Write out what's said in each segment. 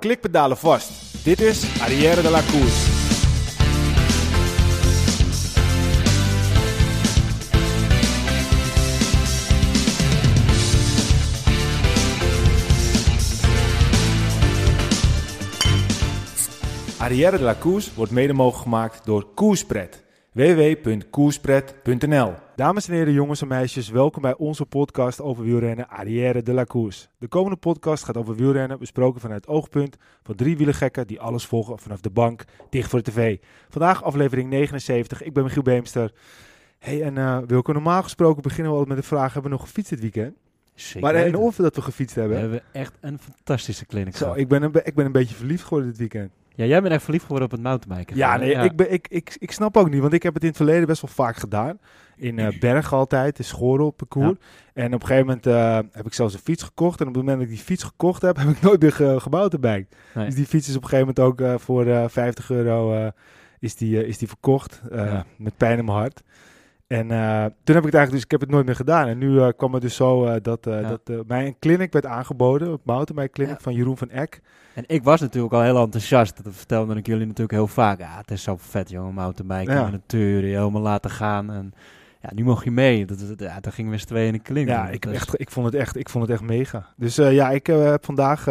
Klikpedalen vast. Dit is Arrière de la Course. Arrière de la Course wordt mede mogelijk gemaakt door Koerspret. www.koerspret.nl Dames en heren, jongens en meisjes, welkom bij onze podcast over wielrennen Arrière de la Course. De komende podcast gaat over wielrennen, besproken vanuit het oogpunt van drie wielergekken die alles volgen vanaf de bank, dicht voor de tv. Vandaag aflevering 79, ik ben Michiel Beemster. Hey, en uh, Wilco, normaal gesproken beginnen we altijd met de vraag, hebben we nog gefietst dit weekend? Zeker maar en of we dat we gefietst hebben. We hebben echt een fantastische clinic Zo, gehad. ik ben, een, ik ben een beetje verliefd geworden dit weekend. Ja, jij bent echt verliefd geworden op het mountainbiken. Ja, nee, Ik, ben, ik, ik, ik snap ook niet, want ik heb het in het verleden best wel vaak gedaan. In eh Bergen altijd, de Schorel parcours. En op een gegeven moment eh, heb ik zelfs een fiets gekocht. En op het moment dat ik die fiets gekocht heb, heb ik nooit meer ge, gebouwd erbij. Nee. Dus die fiets is op een gegeven moment ook eh, voor eh 50 euro is die, is die verkocht. Ja. Met pijn in mijn hart. En eh, toen heb ik het eigenlijk dus, ik heb het nooit meer gedaan. En nu eh, kwam het dus zo eh, dat, Ja. dat mij een clinic werd aangeboden, op mountainbike clinic Ja. van Jeroen van Eck. En ik was natuurlijk al heel enthousiast. Dat vertelde ik jullie natuurlijk heel vaak. Ja, het is zo vet, jongen. Mountainbiken Ja. in de natuur. Je helemaal laten gaan. En ja, nu mocht je mee. Dat, dat, ja, dan gingen we z'n tweeën in de clinic. Ja, ik, echt, ik, vond het echt, ik vond het echt mega. Dus ja, ik heb vandaag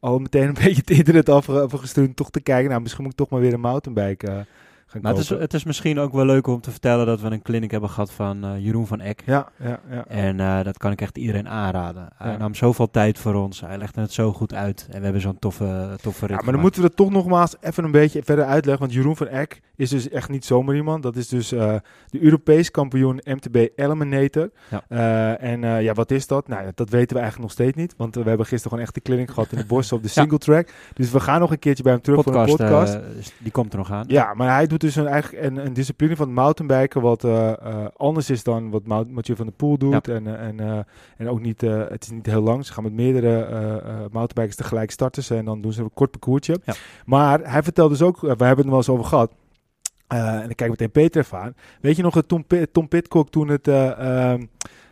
al meteen een beetje het internet afge- afgestuurd om toch te kijken. Nou, misschien moet ik toch maar weer een mountainbike gaan Maar het is, het is misschien ook wel leuk om te vertellen dat we een clinic hebben gehad van eh, Jeroen van Eck. Ja, ja, ja. En eh, dat kan ik echt iedereen aanraden. Hij Ja. nam zoveel tijd voor ons. Hij legde het zo goed uit. En we hebben zo'n toffe, toffe rit Ja, maar dan gemaakt. moeten we dat toch nogmaals even een beetje verder uitleggen. Want Jeroen van Eck is dus echt niet zomaar iemand. Dat is dus eh, de Europees kampioen MTB Eliminator. Ja. Eh, en eh, ja, wat is dat? Nou, dat weten we eigenlijk nog steeds niet. Want eh, we hebben gisteren gewoon echt de clinic gehad in de bos op de single track. Dus we gaan nog een keertje bij hem terug podcast, voor een podcast. eh, die komt er nog aan. Ja, maar hij doet dus een, eigenlijk een, een discipline van het mountainbiken wat eh, eh, anders is dan wat Mathieu van der Poel doet. En, eh, en, en ook niet, het is niet heel lang. Ze gaan met meerdere mountainbikers tegelijk starten en dan doen ze een kort parcoursje. Ja. Maar hij vertelt dus ook, we hebben het er wel eens over gehad. Eh, en ik kijk meteen Peter even aan. Weet je nog dat Tom, Pi- Tom Pitcock toen het eh, ehm,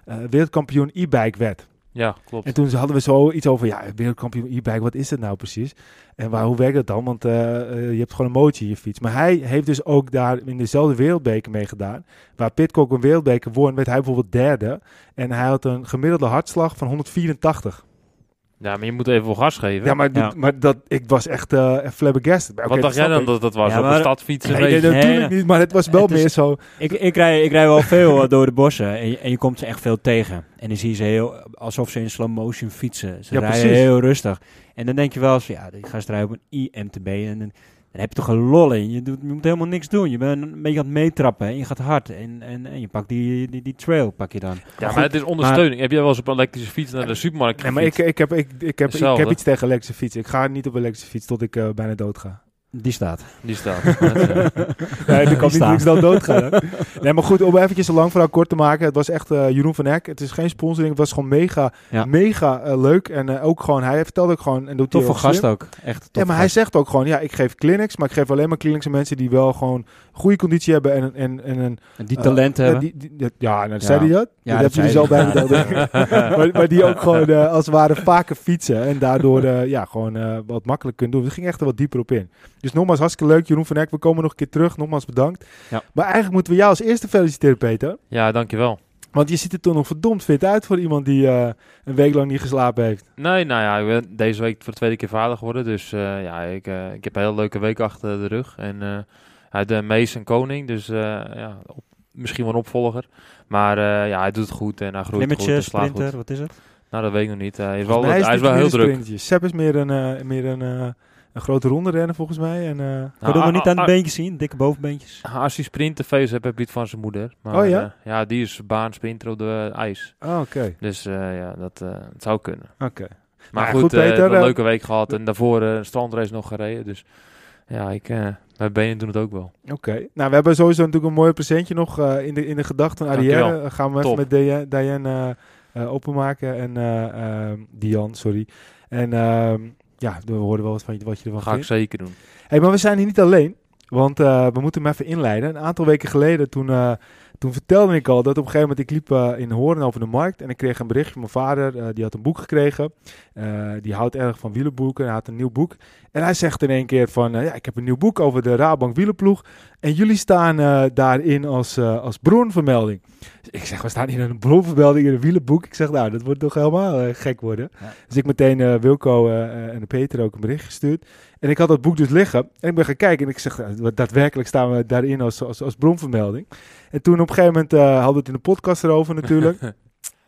eh, wereldkampioen e-bike werd? Ja, klopt. En toen hadden we zo iets over, ja, wereldkampioen e-bike, wat is het nou precies? En waar, hoe werkt dat dan? Want eh, eh, je hebt gewoon een mootje in je fiets. Maar hij heeft dus ook daar in dezelfde wereldbeker mee gedaan. Waar Pitcock een wereldbeker won, werd hij bijvoorbeeld derde. En hij had een gemiddelde hartslag van 184. Ja, maar je moet even wel gas geven. Ja, maar, Ja. maar dat, ik was echt eh flabbergasted. Wat dacht jij dan ik. dat dat was? Ja, op maar- een stadfietsen? Nee, natuurlijk Nee, niet. Maar het was wel Het is- meer zo... Ik, ik, rij, ik rij wel veel eh, door de bossen en je, en je komt ze echt veel tegen. En dan zie je ze heel, alsof ze in slow motion fietsen. Ze Ja, rijden precies. heel rustig. En dan denk je wel eens, ja, die gast rijdt op een IMTB en dan, dan heb je toch een lol in. Je, doet, je moet helemaal niks doen. Je bent een beetje aan het meetrappen en je gaat hard. En, en, en je pakt die, die, die trail, pak je dan. Ja, maar het is ondersteuning. Heb jij wel eens op een elektrische fiets naar de supermarkt Nee, maar ik, ik, heb, ik, ik, heb, ik heb iets tegen elektrische fiets. Ik ga niet op elektrische fiets tot ik eh, bijna dood ga. Die staat. Die staat. Nee, dat kan niet ik snel doodgaan. hè. Nee, maar goed, om eventjes een lang verhaal kort te maken. Het was echt eh, Jeroen van Eck. Het is geen sponsoring. Het was gewoon mega, Ja. mega eh, leuk. En eh, ook gewoon, hij vertelde ook gewoon... En doet Toffe gast slim. ook. Echt Ja, maar hij zegt ook gewoon, ja, ik geef clinics. Maar ik geef alleen maar clinics aan mensen die wel gewoon goede conditie hebben. En, en, en een... Die talent ja, hebben. die- die- die- ja, nou, Ja. zei hij dat? Ja, dat dat heb je er zei zelf bij maar, maar die ook gewoon als het ware vaker fietsen. En daardoor eh, ja, gewoon eh, wat makkelijk kunnen doen. We gingen echt er wat dieper op in. Dus nogmaals, hartstikke leuk. Jeroen van Eck, we komen nog een keer terug. Nogmaals bedankt. Ja. Maar eigenlijk moeten we jou als eerste feliciteren, Peter. ja, dankjewel. Want je ziet er toch nog verdomd fit uit voor iemand die eh, een week lang niet geslapen heeft. Nee, nou ja, ik ben deze week voor de tweede keer vader geworden. Dus eh, ja, ik, eh, ik heb een hele leuke week achter de rug. En eh hij de Mees en Koning. Dus eh, ja, op, misschien wel een opvolger. Maar eh, ja, hij doet het goed en hij groeit goed en slaat sprinter, goed. wat is het? Nou, dat weet ik nog niet. hij is wel, Volgens mij hij is wel heel druk. sprintje. Sepp is meer een, eh, meer een, eh, een grote ronde rennen volgens mij. En, Kan je Nou, dat nog ah, niet aan de ah, beentjes zien? Dikke bovenbeentjes. Als hij sprinten face heb, heb je het van zijn moeder. Maar, Oh ja? eh, ja, die is baansprinter op de ijs. ah, oké. Dus eh, ja, dat het zou kunnen. Oké. Maar Nou, goed, goed, Peter, een leuke week gehad. En daarvoor een strandrace nog gereden. Dus ja, ik, mijn benen doen het ook wel. Oké. Nou, we hebben sowieso natuurlijk een mooi presentje nog in, de, in de gedachten. Eh, gaan we even Top. met Diane, openmaken. En eh, ehm, Dian, sorry. En ehm, ja, we horen wel wat, van, je- wat je ervan Ga ik vindt. zeker doen. Hey, maar we zijn hier niet alleen. Want uh, we moeten hem even inleiden. Een aantal weken geleden, toen, uh, toen vertelde ik al dat op een gegeven moment ik liep uh, in Hoorn over de markt. En ik kreeg een berichtje van mijn vader. die had een boek gekregen. die houdt erg van wielenboeken. Hij had een nieuw boek. En hij zegt in één keer van, ja, ik heb een nieuw boek over de Rabank wielenploeg. En jullie staan daarin als, als bronvermelding. Ik zeg, we staan in een bronvermelding in een wielenboek. Ik zeg, nou, dat wordt toch helemaal gek worden. Ja. Dus ik meteen Wilco en Peter ook een bericht gestuurd. En ik had dat boek dus liggen. En ik ben gaan kijken en ik zeg, daadwerkelijk staan we daarin als, als, als bronvermelding. En toen op een gegeven moment uh, hadden we het in de podcast erover natuurlijk.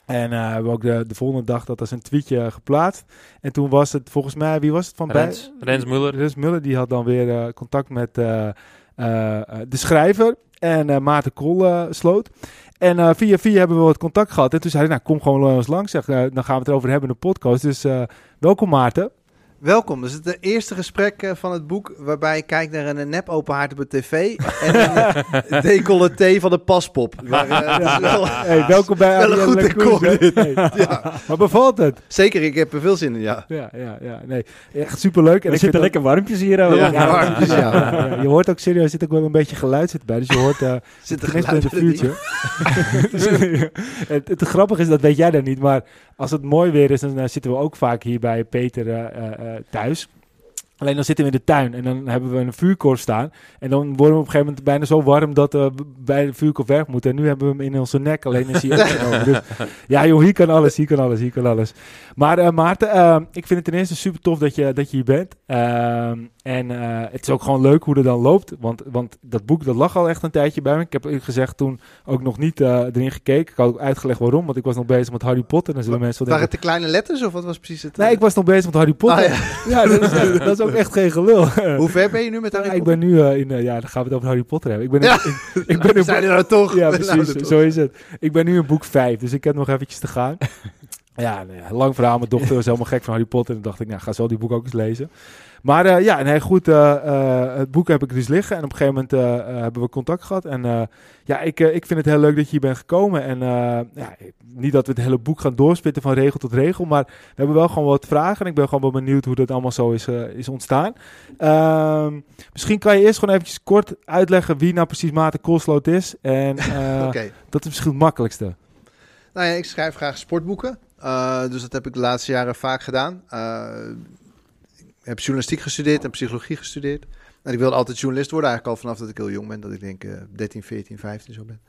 En uh, hebben we ook de, de volgende dag dat als een tweetje geplaatst. En toen was het volgens mij, wie was het van Rens, bij? Rens Muller. Rens Muller, die had dan weer uh, contact met uh, de schrijver. En Maarten Kool sloot. En via via hebben we wat contact gehad. En toen zei hij, nou kom gewoon eens langs. Zeg, dan gaan we het erover hebben in de podcast. Dus welkom Maarten. Welkom. Dus het eerste gesprek eh, van het boek waarbij ik kijk naar een nep open haard op de tv en een decolleté van de paspop. Maar, uh, wel, hey, welkom bij wel een goed decor. Hey. Ja. Maar bevalt het? Zeker, ik heb er veel zin in, ja. Ja, ja, ja. Nee, echt superleuk. En er zitten lekker warmpjes hier. Ja, ja, warmpjes, ja. Je hoort ook serieus, er zit ook wel een beetje geluid zit bij. Dus je hoort uh, zit er in de vuurtje. het, het grappige is, dat weet jij dan niet, maar als het mooi weer is, dan zitten we ook vaak hier bij Peter thuis. Alleen dan zitten we in de tuin en dan hebben we een vuurkorf staan. En dan worden we op een gegeven moment bijna zo warm dat we bij de vuurkorf weg moeten. En nu hebben we hem in onze nek, alleen is hij dus, Ja joh, hier kan alles, hier kan alles, hier kan alles. Maar uh, Maarten, uh, ik vind het ten eerste super tof dat je, dat je hier bent. Uh, en het is ook gewoon leuk hoe het dan loopt. Want, want dat boek dat lag al echt een tijdje bij me. Ik heb gezegd toen ook nog niet erin gekeken. Ik had ook uitgelegd waarom, want ik was nog bezig met Harry Potter. Dan zullen mensen Waren het de kleine letters of wat was precies het? Nee, ik was nog bezig met Harry Potter. Ah, ja. ja, dat is, dat is ook echt geen gelul. Hoe ver ben je nu met Harry ja, Potter? Ik ben nu in, ja, dan gaan we het over Harry Potter hebben. Ik ben ja. in, ik ben in, Zijn er nou toch? Ja, precies, zo is het. Ik ben nu in boek 5, dus ik heb nog eventjes te gaan. Ja, nee, lang verhaal. Mijn dochter was helemaal gek van Harry Potter. En dan dacht ik, nou, ga zo die boek ook eens lezen. Maar uh, ja, nee, goed. Uh, uh, het boek heb ik dus liggen. En op een gegeven moment hebben we contact gehad. En ja, ik, ik vind het heel leuk dat je hier bent gekomen. En ja, niet dat we het hele boek gaan doorspitten van regel tot regel. Maar we hebben wel gewoon wat vragen. En ik ben gewoon wel benieuwd hoe dat allemaal zo is, is ontstaan. Ehm, misschien kan je eerst gewoon eventjes kort uitleggen wie nou precies Maarten Koolsloot is. En okay. dat is misschien het makkelijkste. Nou ja, ik schrijf graag sportboeken. Uh, dus dat heb ik de laatste jaren vaak gedaan. Uh, ik heb journalistiek gestudeerd en psychologie gestudeerd. En ik wilde altijd journalist worden, eigenlijk al vanaf dat ik heel jong ben. Dat ik denk uh, 13, 14, 15 zo ben.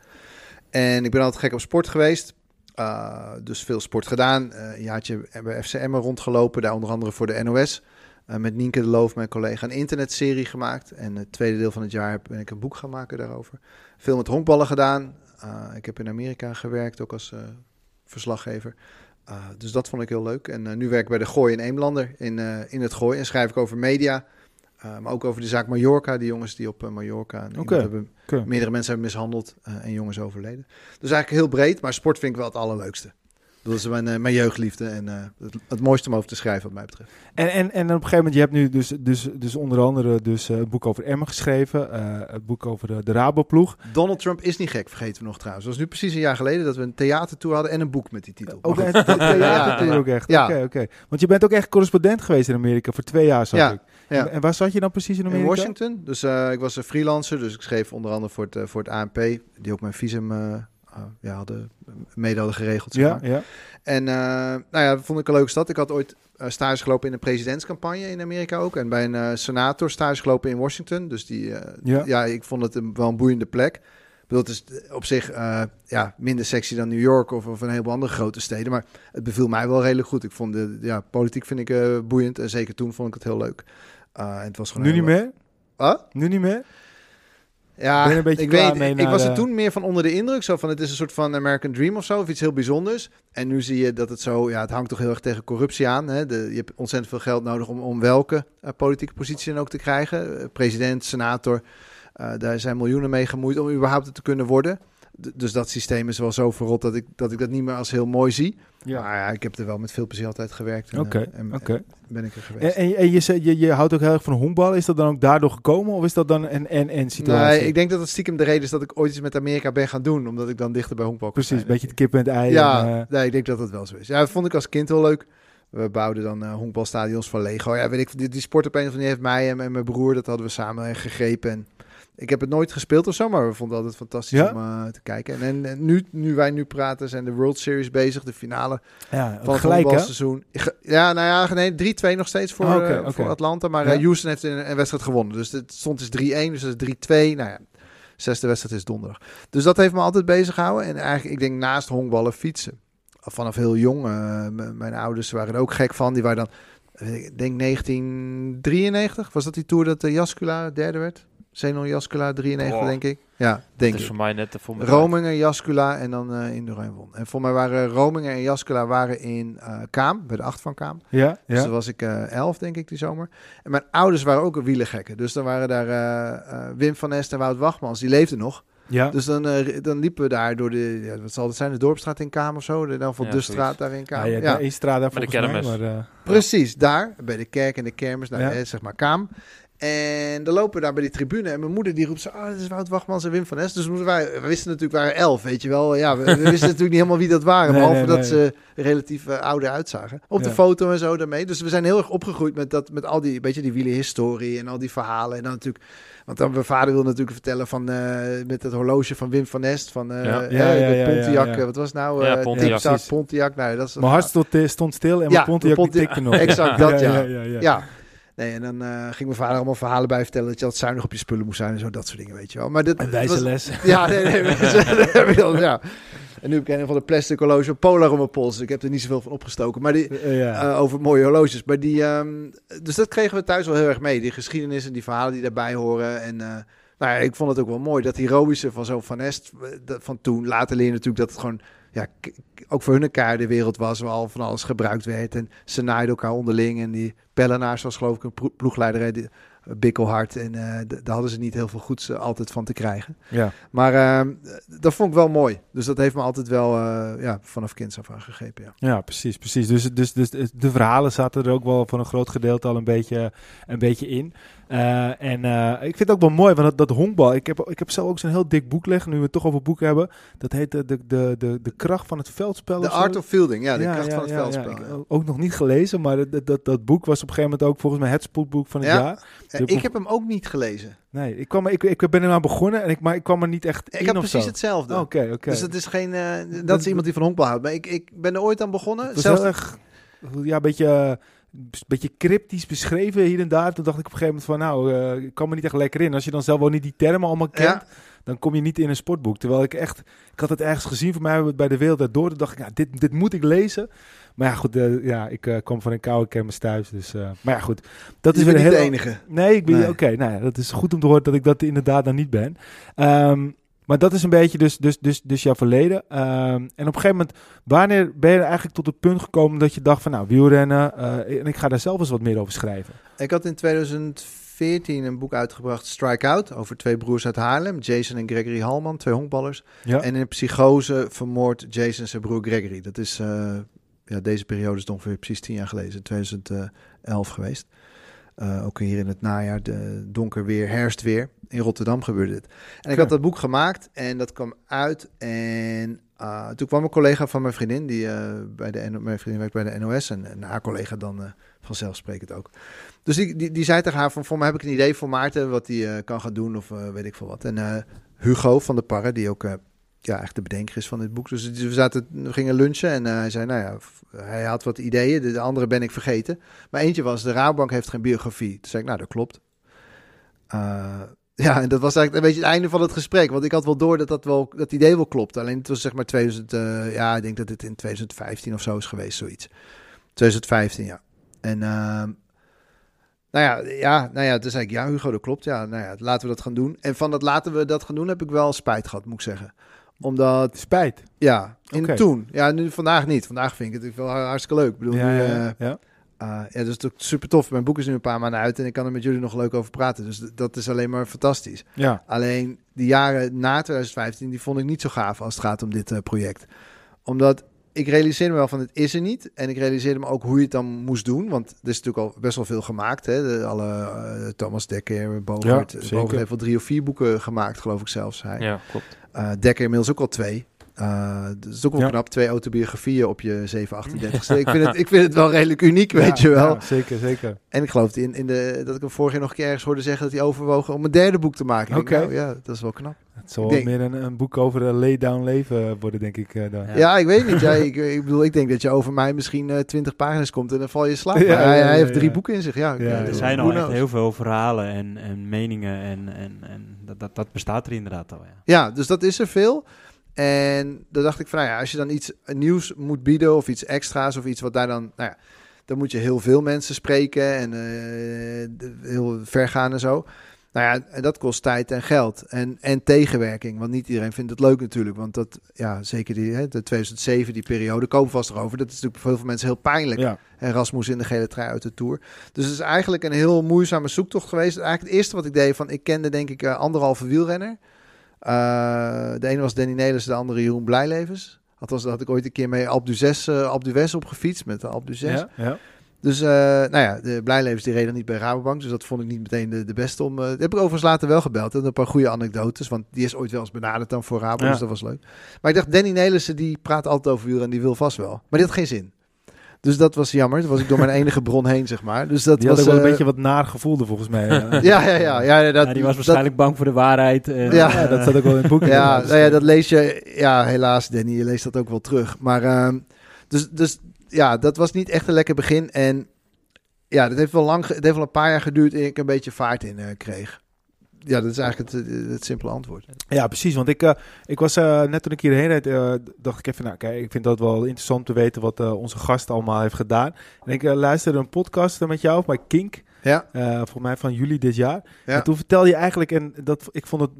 En ik ben altijd gek op sport geweest. Uh, dus veel sport gedaan. Uh, een jaartje bij FCM rondgelopen, daar onder andere voor de NOS. Met Nienke de Loof, mijn collega, een internetserie gemaakt. En het tweede deel van het jaar ben ik een boek gaan maken daarover. Veel met honkballen gedaan. ik heb in Amerika gewerkt, ook als verslaggever. Uh, dus dat vond ik heel leuk. En uh, nu werk ik bij de Gooi in Eemlander in, uh, in het Gooi. En schrijf ik over media. maar ook over de zaak Mallorca. Die jongens die op Mallorca okay. hebben, okay. meerdere mensen hebben mishandeld. en jongens overleden. Dus eigenlijk heel breed. Maar sport vind ik wel het allerleukste. Dat is mijn, uh, mijn jeugdliefde en uh, het, het, mooiste om over te schrijven wat mij betreft. En, en, en op een gegeven moment, je hebt nu dus, dus, dus onder andere dus, uh, boek over Emmen geschreven, het boek over de, de Raboploeg. Donald Trump is niet gek, vergeten we nog trouwens. Het was nu precies een jaar geleden dat we een theatertour hadden en een boek met die titel. Ook een theatertour ook echt? Ja. Oké, okay, okay. Want je bent ook echt correspondent geweest in Amerika voor twee jaar, zag ja. ik. Ja. En, waar zat je dan precies in Amerika? In Washington. Dus ik was een freelancer, dus ik schreef onder andere voor het, voor het ANP, die ook mijn visum ja, hadden, mede hadden geregeld. Zeg maar. ja, ja. En uh, nou ja, dat vond ik een leuke stad. Ik had ooit stage gelopen in een presidentscampagne in Amerika ook. En bij een senator stage gelopen in Washington. Dus die, ja. ja. ik vond het een, wel een boeiende plek. Ik bedoel, het is op zich ja, minder sexy dan New York of, of een heleboel andere grote steden. Maar het beviel mij wel redelijk goed. Ik vond de ja, politiek vind ik boeiend. En zeker toen vond ik het heel leuk. en het was gewoon nu niet meer? Huh? Nu niet meer? Ja, ik weet, ik was er toen meer van onder de indruk. Zo van, het is een soort van American Dream of zo, of iets heel bijzonders. En nu zie je dat het zo, ja, het hangt toch heel erg tegen corruptie aan. Hè? De, je hebt ontzettend veel geld nodig om, om welke uh, politieke positie dan ook te krijgen. Uh, president, senator, uh, daar zijn miljoenen mee gemoeid om überhaupt het te kunnen worden dus dat systeem is wel zo verrot dat ik, dat ik dat niet meer als heel mooi zie. Ja. Maar ja, ik heb er wel met veel plezier altijd gewerkt. Oké, en, okay, ben ik er geweest. En, en, je, je, je houdt ook heel erg van honkbal. Is dat dan ook daardoor gekomen? Of is dat dan een en-en situatie? Nee, ik denk dat het stiekem de reden is dat ik ooit eens met Amerika ben gaan doen. Omdat ik dan dichter bij honkbal Precies, een beetje het kip en het ei. Ja, en, uh... nee, ik denk dat dat wel zo is. Ja, dat vond ik als kind wel leuk. We bouwden dan uh, honkbalstadions van Lego. Ja, weet ik, die, die sport op een of andere heeft mij en, en mijn broer, dat hadden we samen gegrepen. En Ik heb het nooit gespeeld of zo, maar we vonden het altijd fantastisch Ja? om eh, te kijken. En, en, en nu, nu wij nu praten, zijn de World Series bezig, de finale Ja, van het gelijk honkbalseizoen. Ge- Ja, nou ja, nee, 3-2 nog steeds voor, Oh, oké, eh, voor Atlanta. Maar Ja. eh, Houston heeft een, een wedstrijd gewonnen. Dus het stond dus 3-1, dus dat is 3-2. Nou ja, zesde wedstrijd is donderdag. Dus dat heeft me altijd bezig gehouden. En eigenlijk, ik denk naast honkballen fietsen. Vanaf heel jong. mijn ouders waren er ook gek van. Die waren dan, ik denk 1993. Was dat die tour dat de Jascula derde werd? Zenon Jascula 93, Oh. denk ik. Ja, Dat denk is ik. voor mij net voor me. Romingen, Jascula en dan eh Indurain won. En voor mij waren Romingen en Jascula waren in eh, Kaam, bij de acht van Kaam. Ja, Dus ja. toen was ik eh, elf, denk ik, die zomer. En mijn ouders waren ook een wielergekken. Dus dan waren daar eh, eh, Wim van Nest en Wout Wachtmans, die leefden nog. ja. Dus dan, dan liepen we daar door de, ja, wat zal het zijn, de Dorpstraat in Kaam of zo. De, dan van Ja, de zoiets. straat daar in Kaam. ja, ja, straat daar Bij de mij, kermis. maar, Precies, daar, bij de kerk en de kermis, nou, Ja. eh, zeg maar Kaam. En dan lopen we daar bij die tribune en mijn moeder die roept zo, ah, dat is Wout Wachtmans en Wim van Nest. Dus we, wij, we wisten natuurlijk, waren elf, weet je wel. Ja, we, we wisten natuurlijk niet helemaal wie dat waren, Nee, behalve nee, dat ze relatief eh, ouder uitzagen. Op de foto en zo daarmee. Dus we zijn heel erg opgegroeid met, dat, met al die, beetje die wielerhistorie en al die verhalen. En dan natuurlijk, want dan mijn vader wil natuurlijk vertellen van, eh, met het horloge van Wim van Nest, van eh Ja. Ja, ja, de ja, Pontiac, ja, ja. wat was het nou? Ja, Eh, Pontiac. Pontiac, nou, dat is Mijn hart stond, stond stil en Ja, mijn Pontiac, Pontiac- tikte nog. exact dat, ja. ja, ja. Ja. Nee, en dan eh, ging mijn vader allemaal verhalen bij vertellen dat je altijd zuinig op je spullen moest zijn en zo, dat soort dingen, weet je wel. Maar dit Een wijze was- les. Ja, nee, nee. nee, ja. En nu heb ik een van de plastic horloge Polar om mijn pols. Ik heb er niet zoveel van opgestoken. Maar die, Eh, ja. eh, over mooie horloges. Maar die, ehm, dus dat kregen we thuis wel heel erg mee. Die geschiedenis en die verhalen die daarbij horen. En nou ja, ik vond het ook wel mooi. Dat heroïsche van zo'n Van Est eh, van toen. Later leer je natuurlijk dat het gewoon... Ja, ook voor hun elkaar de wereld was waar al van alles gebruikt werd. En ze naaiden elkaar onderling. En die Pellenaars was geloof ik een plo- ploegleider. die- Bikkelhard. En eh, d- daar hadden ze niet heel veel goeds eh, altijd van te krijgen. ja. Maar ehm, dat vond ik wel mooi. Dus dat heeft me altijd wel eh, ja, vanaf kinds af aan gegrepen. Ja. Ja, precies, precies. Dus, dus, dus de verhalen zaten er ook wel voor een groot gedeelte al een beetje, een beetje in. Eh, en eh, ik vind het ook wel mooi, want dat, dat honkbal... Ik heb, ik heb zelf ook zo'n heel dik boek liggen, nu we het toch over boeken hebben. Dat heet de, de, de, de, de kracht van het veldspel. Zo. Art of Fielding, ja, de Ja, kracht ja, van het ja, veldspel. ja. Ook nog niet gelezen, maar dat, dat, dat boek was op een gegeven moment ook volgens mij het spoedboek van het Ja? jaar. Ik heb hem ook niet gelezen. Nee, ik, kwam, ik, ik ben er aan begonnen en ik, maar ik kwam er niet echt Ik in precies zo. hetzelfde. Oké, oké. Dus het is geen. eh, dat, Dat- is iemand die van honkbal houdt. Maar ik, ik ben er ooit aan begonnen. Zelfs, erg, ja, een beetje, een beetje cryptisch beschreven hier en daar. Toen dacht ik op een gegeven moment van, nou, eh, ik kan me niet echt lekker in. Als je dan zelf wel niet die termen allemaal kent, Ja. dan kom je niet in een sportboek. Terwijl ik echt, ik had het ergens gezien voor mij bij de Wereld Door. Toen dacht ik, nou, dit, dit moet ik lezen. Maar ja, goed, eh, ja, ik eh, kwam van een koude kermis thuis. Dus, maar ja, goed. Dat je is weer niet heel... de enige. Nee, ik ben Nee. oké. nou ja, dat is goed om te horen dat ik dat inderdaad dan niet ben. Ehm, maar dat is een beetje dus, dus, dus, dus jouw verleden. Ehm, en op een gegeven moment, wanneer ben je eigenlijk tot het punt gekomen dat je dacht van nou, wielrennen, eh, en ik ga daar zelf eens wat meer over schrijven. Ik had in 2014 een boek uitgebracht, Strike Out, over twee broers uit Haarlem, Jason en Gregory Halman, twee honkballers. Ja, En in psychose vermoord Jason zijn broer Gregory. Dat is, eh, ja, deze periode is ongeveer precies tien jaar geleden, 2011 geweest. Eh, ook hier in het najaar, de donker weer, herfstweer. In Rotterdam gebeurde dit. En ik had dat boek gemaakt en dat kwam uit. En ah, toen kwam een collega van mijn vriendin, die eh, bij de mijn vriendin werkt bij de NOS. En, en haar collega dan eh, vanzelfsprekend ook. Dus die, die, die zei tegen haar van, voor mij heb ik een idee voor Maarten, wat hij eh, kan gaan doen of eh, weet ik veel wat. En eh, Hugo van de Parre, die ook eh, ja, echt de bedenker is van dit boek. Dus we, zaten, we gingen lunchen en eh, hij zei, nou ja, hij had wat ideeën. De, de andere ben ik vergeten. Maar eentje was, de Rabobank heeft geen biografie. Toen zei ik, nou, dat klopt. Eh, ja, en dat was eigenlijk een beetje het einde van het gesprek. Want ik had wel door dat dat, wel, dat idee wel klopt. Alleen het was zeg maar 2000, eh, ja, ik denk dat het in 2015 of zo is geweest, zoiets. 2015, ja. En ehm, nou ja, ja, nou ja, toen zei ik, ja Hugo, dat klopt. Ja, nou ja, laten we dat gaan doen. En van dat laten we dat gaan doen heb ik wel spijt gehad, moet ik zeggen. Omdat, spijt. ja, in toen. Ja, nu vandaag niet. Vandaag vind ik het wel hartstikke leuk. Ik bedoel, Ja, nu, ja, eh, ja, ja. uh, ja, dus het is ook super tof. Mijn boek is nu een paar maanden uit en ik kan er met jullie nog leuk over praten. Dus dat is alleen maar fantastisch. ja. Alleen die jaren na 2015, die vond ik niet zo gaaf als het gaat om dit eh, project. Omdat ik realiseerde me wel van het is er niet. En ik realiseerde me ook hoe je het dan moest doen. Want er is natuurlijk al best wel veel gemaakt. Hè? De, alle eh, Thomas Dekker, Bogert. Ja, zeker. heeft wel drie of vier boeken gemaakt, geloof ik zelfs. Hij. Ja, klopt. Eh, Dekker inmiddels ook al twee. Uh, dat is ook wel Ja. knap, twee autobiografieën op je 738ste. ik, vind het, ik vind het wel redelijk uniek, weet Ja, je wel. ja, zeker, zeker. En ik geloof in, in de, dat ik hem vorig jaar nog een keer ergens hoorde zeggen dat hij overwogen om een derde boek te maken. Oké. nou, ja, dat is wel knap. Het zal denk- meer een, een boek over een lay-down leven worden, denk ik. eh, dan. Ja. Ja, ik weet niet. Ja, ik, ik bedoel, ik denk dat je over mij misschien eh, twintig pagina's komt en dan val je in slaap. Hij, ja, hij heeft drie ja. boeken in zich. Ja, ik- Ja, eh, ja. Er zijn al echt heel veel verhalen en, en meningen en, en, en dat, dat, bestaat er inderdaad al. Ja. Ja, dus dat is er veel. En dan dacht ik van, nou ja, als je dan iets nieuws moet bieden of iets extra's of iets wat daar dan, nou ja, dan moet je heel veel mensen spreken en eh, heel ver gaan en zo. Nou ja, en dat kost tijd en geld en, en tegenwerking. Want niet iedereen vindt het leuk natuurlijk. Want dat, ja, zeker die, hè, de 2007, die periode, komen vast erover. Dat is natuurlijk voor heel veel mensen heel pijnlijk. Ja. En Rasmus in de gele trui uit de Tour. Dus het is eigenlijk een heel moeizame zoektocht geweest. Eigenlijk het eerste wat ik deed, van ik kende denk ik eh, anderhalve wielrenner. Eh, de ene was Danny Nelis, de andere Jeroen Blijlevens. Althans, daar had ik ooit een keer mee Alpe d'Huez uh, Alpe d'Huez op gefietst met de d'Huez. Ja, ja. Dus uh, nou ja, de Blijlevens die reden niet bij Rabobank. Dus dat vond ik niet meteen de, de beste om... Uh, die heb ik overigens later wel gebeld. En een paar goede anekdotes. Want die is ooit wel eens benaderd dan voor Rabobank. Ja. Dus dat was leuk. Maar ik dacht, Danny Nelissen die praat altijd over wielrennen. En die wil vast wel. Maar die had geen zin. Dus dat was jammer. Toen was ik door mijn enige bron heen, zeg maar. Dus dat Die was had ook wel een eh, beetje wat naar gevoelde volgens mij. eh. Ja, ja, ja. ja, dat, Ja, die was waarschijnlijk bang voor de waarheid. En, Ja. Ja, dat zat ook wel in het boek. Dat, ja, inderdaad. nou ja, dat lees je... Ja, helaas, Danny. Je leest dat ook wel terug. Maar ehm, dus, dus ja, dat was niet echt een lekker begin. En ja, dat heeft wel lang, het heeft wel een paar jaar geduurd eer ik een beetje vaart in eh, kreeg. Ja, dat is eigenlijk het, het, het simpele antwoord. Ja, precies. Want ik, eh, ik was eh, net toen ik hierheen reed, eh, dacht ik even, nou kijk, ik vind dat wel interessant te weten wat eh, onze gast allemaal heeft gedaan. En ik eh, luisterde een podcast met jou bij Kink, Ja, eh volgens mij van juli dit jaar. Ja. En toen vertelde je eigenlijk, en dat, ik vond het,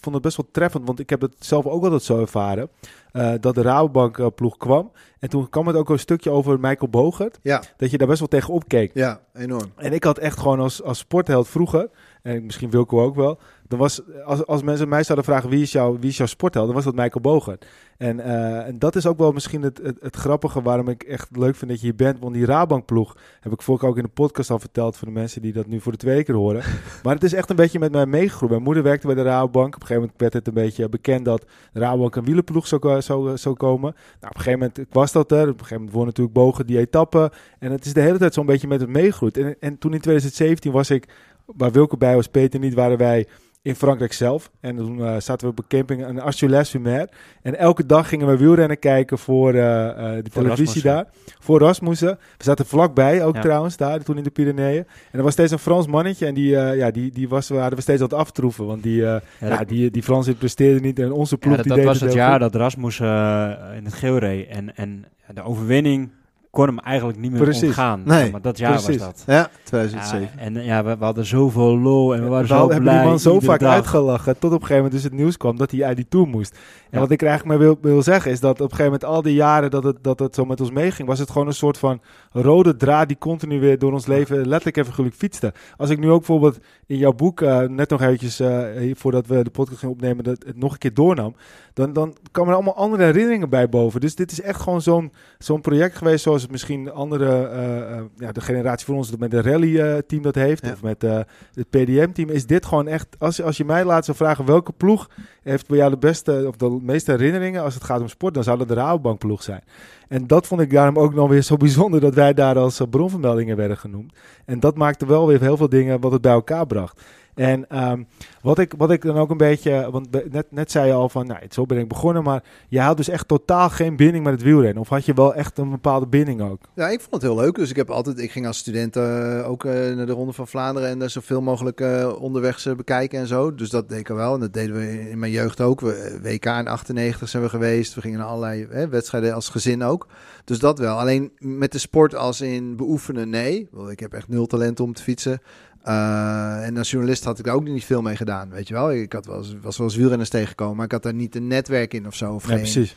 vond het best wel treffend, want ik heb het zelf ook altijd zo ervaren, eh, dat de Rabobank eh, ploeg kwam. En toen kwam het ook een stukje over Michael Bogert, ja, dat je daar best wel tegen opkeek. ja, enorm. En ik had echt gewoon als, als sportheld vroeger, en misschien Wilco ook wel, dan was, als, als mensen mij zouden vragen wie is, jouw, wie is jouw sportheld, dan was dat Michael Bogert. En, eh, en dat is ook wel misschien het, het, het grappige waarom ik echt leuk vind dat je hier bent. Want die Rabankploeg heb ik vorige ook in de podcast al verteld voor de mensen die dat nu voor de tweede keer horen. maar het is echt een beetje met mij meegegroeid. Mijn moeder werkte bij de Rabobank. Op een gegeven moment werd het een beetje bekend dat de Rabobank een wielenploeg zou, zou, zou komen. Nou, op een gegeven moment was dat er. Op een gegeven moment won natuurlijk Bogert die etappe. En het is de hele tijd zo'n beetje met het meegegroeid. En, en toen in 2017 was ik, waar Wilco bij was, Peter niet, waren wij in Frankrijk zelf. En toen eh, zaten we op een camping in Arches-les-Fumer. En elke dag gingen we wielrennen kijken voor eh, de Voor televisie Rasmussen. daar. Voor Rasmussen. We zaten vlakbij ook Ja. trouwens daar, toen in de Pyreneeën. En er was steeds een Frans mannetje. En die, ja, die, die was, we hadden we steeds aan het aftroeven. Want die, Ja, ja, die, die Fransen presteerden niet. En onze ploeg Ja, dat, die dat was het jaar goed. dat Rasmus eh, in het geel reed. En, en de overwinning kon hem eigenlijk niet meer Precies. ontgaan. Nee, maar dat jaar precies. was dat. Ja, Ja, 2007. en eh, ja, we, we hadden zoveel lol en we waren We zo hadden- hebben blij. die man zo vaak dag. uitgelachen. Tot op een gegeven moment dus het nieuws kwam dat hij uit die tour moest. En Ja. wat ik er eigenlijk maar wil, wil zeggen is dat op een gegeven moment al die jaren dat het, dat het zo met ons meeging, was het gewoon een soort van rode draad die continu weer door ons leven letterlijk en figuurlijk fietste. Als ik nu ook bijvoorbeeld in jouw boek, eh, net nog eventjes eh, voordat we de podcast gingen opnemen, dat het nog een keer doornam, dan, dan kwamen er allemaal andere herinneringen bij boven. Dus dit is echt gewoon zo'n zo'n project geweest zoals het misschien andere, eh, eh, ja, de generatie voor ons met de rally-team dat heeft, Ja. of met eh, het PDM-team, is dit gewoon echt, als, je- als je mij laat zou vragen welke ploeg heeft bij jou de beste of de meeste herinneringen als het gaat om sport, dan zou dat de Rabobankploeg zijn. En dat vond ik daarom ook nog weer zo bijzonder dat wij daar als eh, bronvermeldingen werden genoemd. En dat maakte wel weer heel veel dingen wat het bij elkaar bracht. En ehm, wat, ik, wat ik dan ook een beetje, want net, net zei je al van, nou, zo ben ik begonnen, maar je had dus echt totaal geen binding met het wielrennen. Of had je wel echt een bepaalde binding ook? Ja, ik vond het heel leuk. Dus ik heb altijd, ik ging als student eh, ook eh, naar de Ronde van Vlaanderen en daar zoveel mogelijk eh onderwegs eh, bekijken en zo. Dus dat deed ik wel. En dat deden we in mijn jeugd ook. We, WK in 98 zijn we geweest. We gingen naar allerlei wedstrijden als gezin ook. Dus dat wel. Alleen met de sport als in beoefenen, nee. Want Ik heb echt nul talent om te fietsen. Eh, en als journalist had ik daar ook niet veel mee gedaan, weet je wel. Ik had wel eens, was wel eens wielrenners tegengekomen, maar ik had daar niet een netwerk in of zo. Of Ja, geen- precies.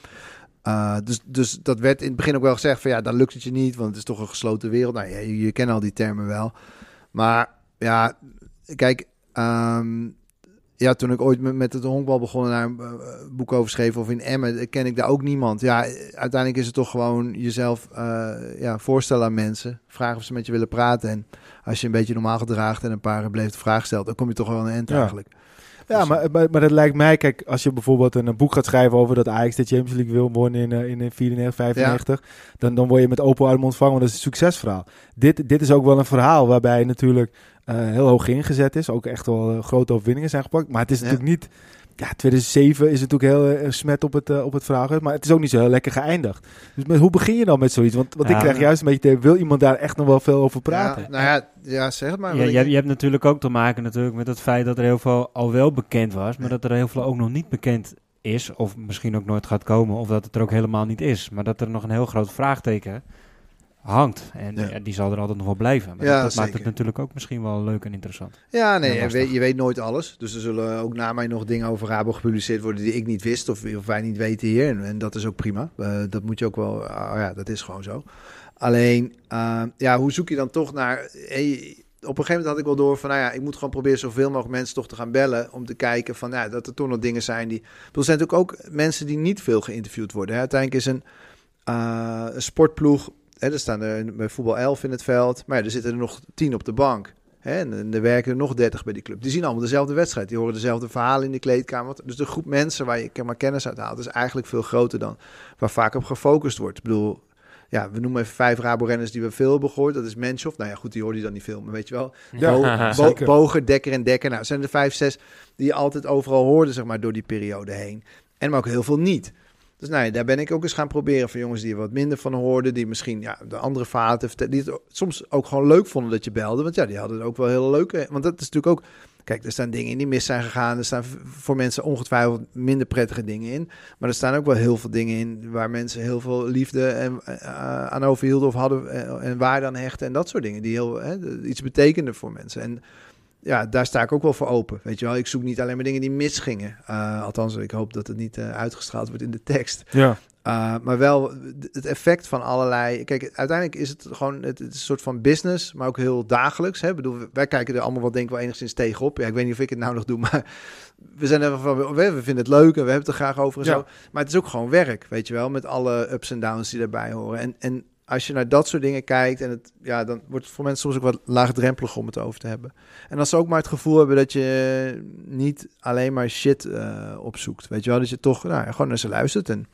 uh, dus, dus dat werd in het begin ook wel gezegd van ja, dan lukt het je niet, want het is toch een gesloten wereld. Nou ja, je, je kent al die termen wel. Maar ja, kijk, ehm, ja, toen ik ooit met, met het honkbal begon en daar een eh, boek over schreef of in Emmen, eh, ken ik daar ook niemand. Ja, eh, uiteindelijk is het toch gewoon jezelf eh, ja, voorstellen aan mensen. Vragen of ze met je willen praten. En als je een beetje normaal gedraagt en een paar beleefde vragen stelt, dan kom je toch wel aan een eind Ja. eigenlijk. Ja, Dus, maar, maar, maar dat lijkt mij, kijk, als je bijvoorbeeld een, een boek gaat schrijven over dat Ajax de Champions League wil wonnen in, eh, in, in 94, 95, dan, dan word je met open armen ontvangen, want dat is een succesverhaal. Dit, dit is ook wel een verhaal waarbij natuurlijk eh, heel hoog ingezet is, ook echt wel eh, grote overwinningen zijn gepakt, maar het is Ja. natuurlijk niet... Ja, 2007 is natuurlijk heel eh, smet op het, eh, op het vraag, maar het is ook niet zo heel lekker geëindigd. Dus met, hoe begin je dan met zoiets? Want, want ik krijg juist een beetje, wil iemand daar echt nog wel veel over praten? Ja, nou ja, ja, zeg het maar. Ja, je, je hebt natuurlijk ook te maken natuurlijk met het feit dat er heel veel al wel bekend was, maar Ja. dat er heel veel ook nog niet bekend is, of misschien ook nooit gaat komen, of dat het er ook helemaal niet is. Maar dat er nog een heel groot vraagteken hangt. En Ja. ja, die zal er altijd nog wel blijven. Maar Ja, dat, dat maakt het natuurlijk ook misschien wel leuk en interessant. Ja, nee, je weet, je weet nooit alles. Dus er zullen ook na mij nog dingen over Rabo gepubliceerd worden die ik niet wist of, of wij niet weten hier. En, en dat is ook prima. Eh, dat moet je ook wel, ah, ja, dat is gewoon zo. Alleen, eh, ja, hoe zoek je dan toch naar... eh, op een gegeven moment had ik wel door van, nou ja, ik moet gewoon proberen zoveel mogelijk mensen toch te gaan bellen om te kijken van, ja, dat er toch nog dingen zijn die... Er zijn natuurlijk ook mensen die niet veel geïnterviewd worden. Hè. Uiteindelijk is een, eh, een sportploeg, hè, er staan er bij voetbal 11 in het veld, maar ja, er zitten er nog 10 op de bank. Hè, en, er werken er nog 30 bij die club. Die zien allemaal dezelfde wedstrijd. Die horen dezelfde verhalen in de kleedkamer. Dus de groep mensen waar je maar kennis uit haalt, is eigenlijk veel groter dan waar vaak op gefocust wordt. Ik bedoel, ja, we noemen even vijf Rabo-renners die we veel hebben gehoord. Dat is Menschhoff. Nou ja, goed, die hoorde je dan niet veel, maar weet je wel. Ja, Bo- Bo- zeker. Boger, Dekker en Dekker. Nou, zijn er vijf, zes die je altijd overal hoorde, zeg maar, door die periode heen. En maar ook heel veel niet. Dus ja, daar ben ik ook eens gaan proberen van jongens die er wat minder van hoorden. Die misschien ja, de andere vaten. Die het soms ook gewoon leuk vonden dat je belde. Want ja, die hadden ook wel heel leuke. Want dat is natuurlijk ook. Kijk, er staan dingen in die mis zijn gegaan. Er staan voor mensen ongetwijfeld minder prettige dingen in. Maar er staan ook wel heel veel dingen in waar mensen heel veel liefde en, eh, aan overhielden of hadden. eh, en waarde aan hechten. En dat soort dingen die heel, iets betekenden voor mensen. En ja, daar sta ik ook wel voor open. Weet je wel, ik zoek niet alleen maar dingen die misgingen. Eh, althans, ik hoop dat het niet eh, uitgestraald wordt in de tekst. Ja. Uh, maar wel het effect van allerlei. Kijk, uiteindelijk is het gewoon het, een soort van business, maar ook heel dagelijks. Hè? Ik bedoel, wij kijken er allemaal wel denk ik wel enigszins tegenop. Ja, ik weet niet of ik het nou nog doe, maar we zijn er van, we, we vinden het leuk en we hebben het er graag over en Ja. zo. Maar het is ook gewoon werk, weet je wel, met alle ups en downs die daarbij horen. En, en als je naar dat soort dingen kijkt, en het, ja, dan wordt het voor mensen soms ook wat laagdrempelig om het over te hebben. En als ze ook maar het gevoel hebben dat je niet alleen maar shit eh, opzoekt, weet je wel, dat je toch nou, gewoon naar ze luistert en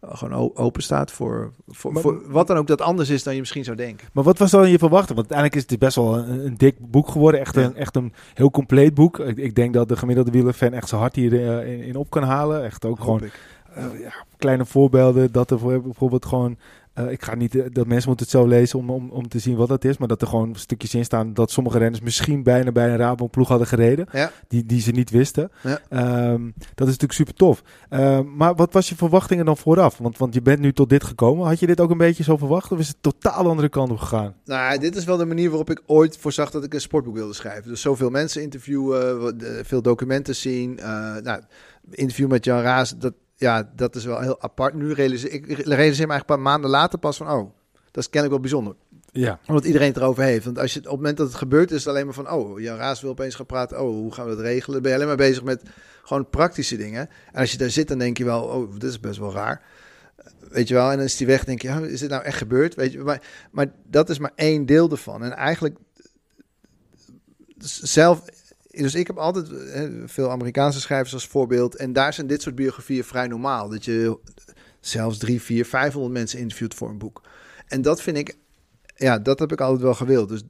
eh, gewoon open staat voor, voor, Maar- voor wat dan ook dat anders is dan je misschien zou denken. Maar wat was dan je verwachting? Want uiteindelijk is het best wel een, een dik boek geworden. Echt, Ja. een, echt een heel compleet boek. Ik, ik denk dat de gemiddelde wielerfan echt zijn hart hierin in, in op kan halen. Echt ook gewoon Hoop eh, ja, kleine voorbeelden. Dat er voor- bijvoorbeeld gewoon... eh, ik ga niet... eh, dat mensen moeten het zo lezen om, om, om te zien wat dat is. Maar dat er gewoon stukjes in staan dat sommige renners misschien bijna bij een Rabobank-ploeg hadden gereden. Ja. Die, die ze niet wisten. Ja. Ehm, dat is natuurlijk super tof. Ehm, maar wat was je verwachtingen dan vooraf? Want, want je bent nu tot dit gekomen. Had je dit ook een beetje zo verwacht? Of is het totaal andere kant op gegaan? Nou, dit is wel de manier waarop ik ooit voorzag dat ik een sportboek wilde schrijven. Dus zoveel mensen interviewen, eh, veel documenten zien. nou, interview met Jan Raas, dat, ja, dat is wel heel apart. Nu realiseer ik realiseer me eigenlijk een paar maanden later pas van, oh, dat is kennelijk wel bijzonder. Ja. Omdat iedereen het erover heeft. Want als je, op het moment dat het gebeurt, is het alleen maar van... oh, Jan Raas wil opeens gaan praten. Oh, hoe gaan we dat regelen? Dan ben je alleen maar bezig met gewoon praktische dingen. En als je daar zit, dan denk je wel... oh, dit is best wel raar. Weet je wel? En dan is die weg, denk je... oh, is dit nou echt gebeurd? Weet je, maar, maar dat is maar één deel ervan. En eigenlijk zelf... Dus ik heb altijd veel Amerikaanse schrijvers als voorbeeld. En daar zijn dit soort biografieën vrij normaal. Dat je zelfs drie, vier, vijfhonderd mensen interviewt voor een boek. En dat vind ik ja, dat heb ik altijd wel gewild. Dus,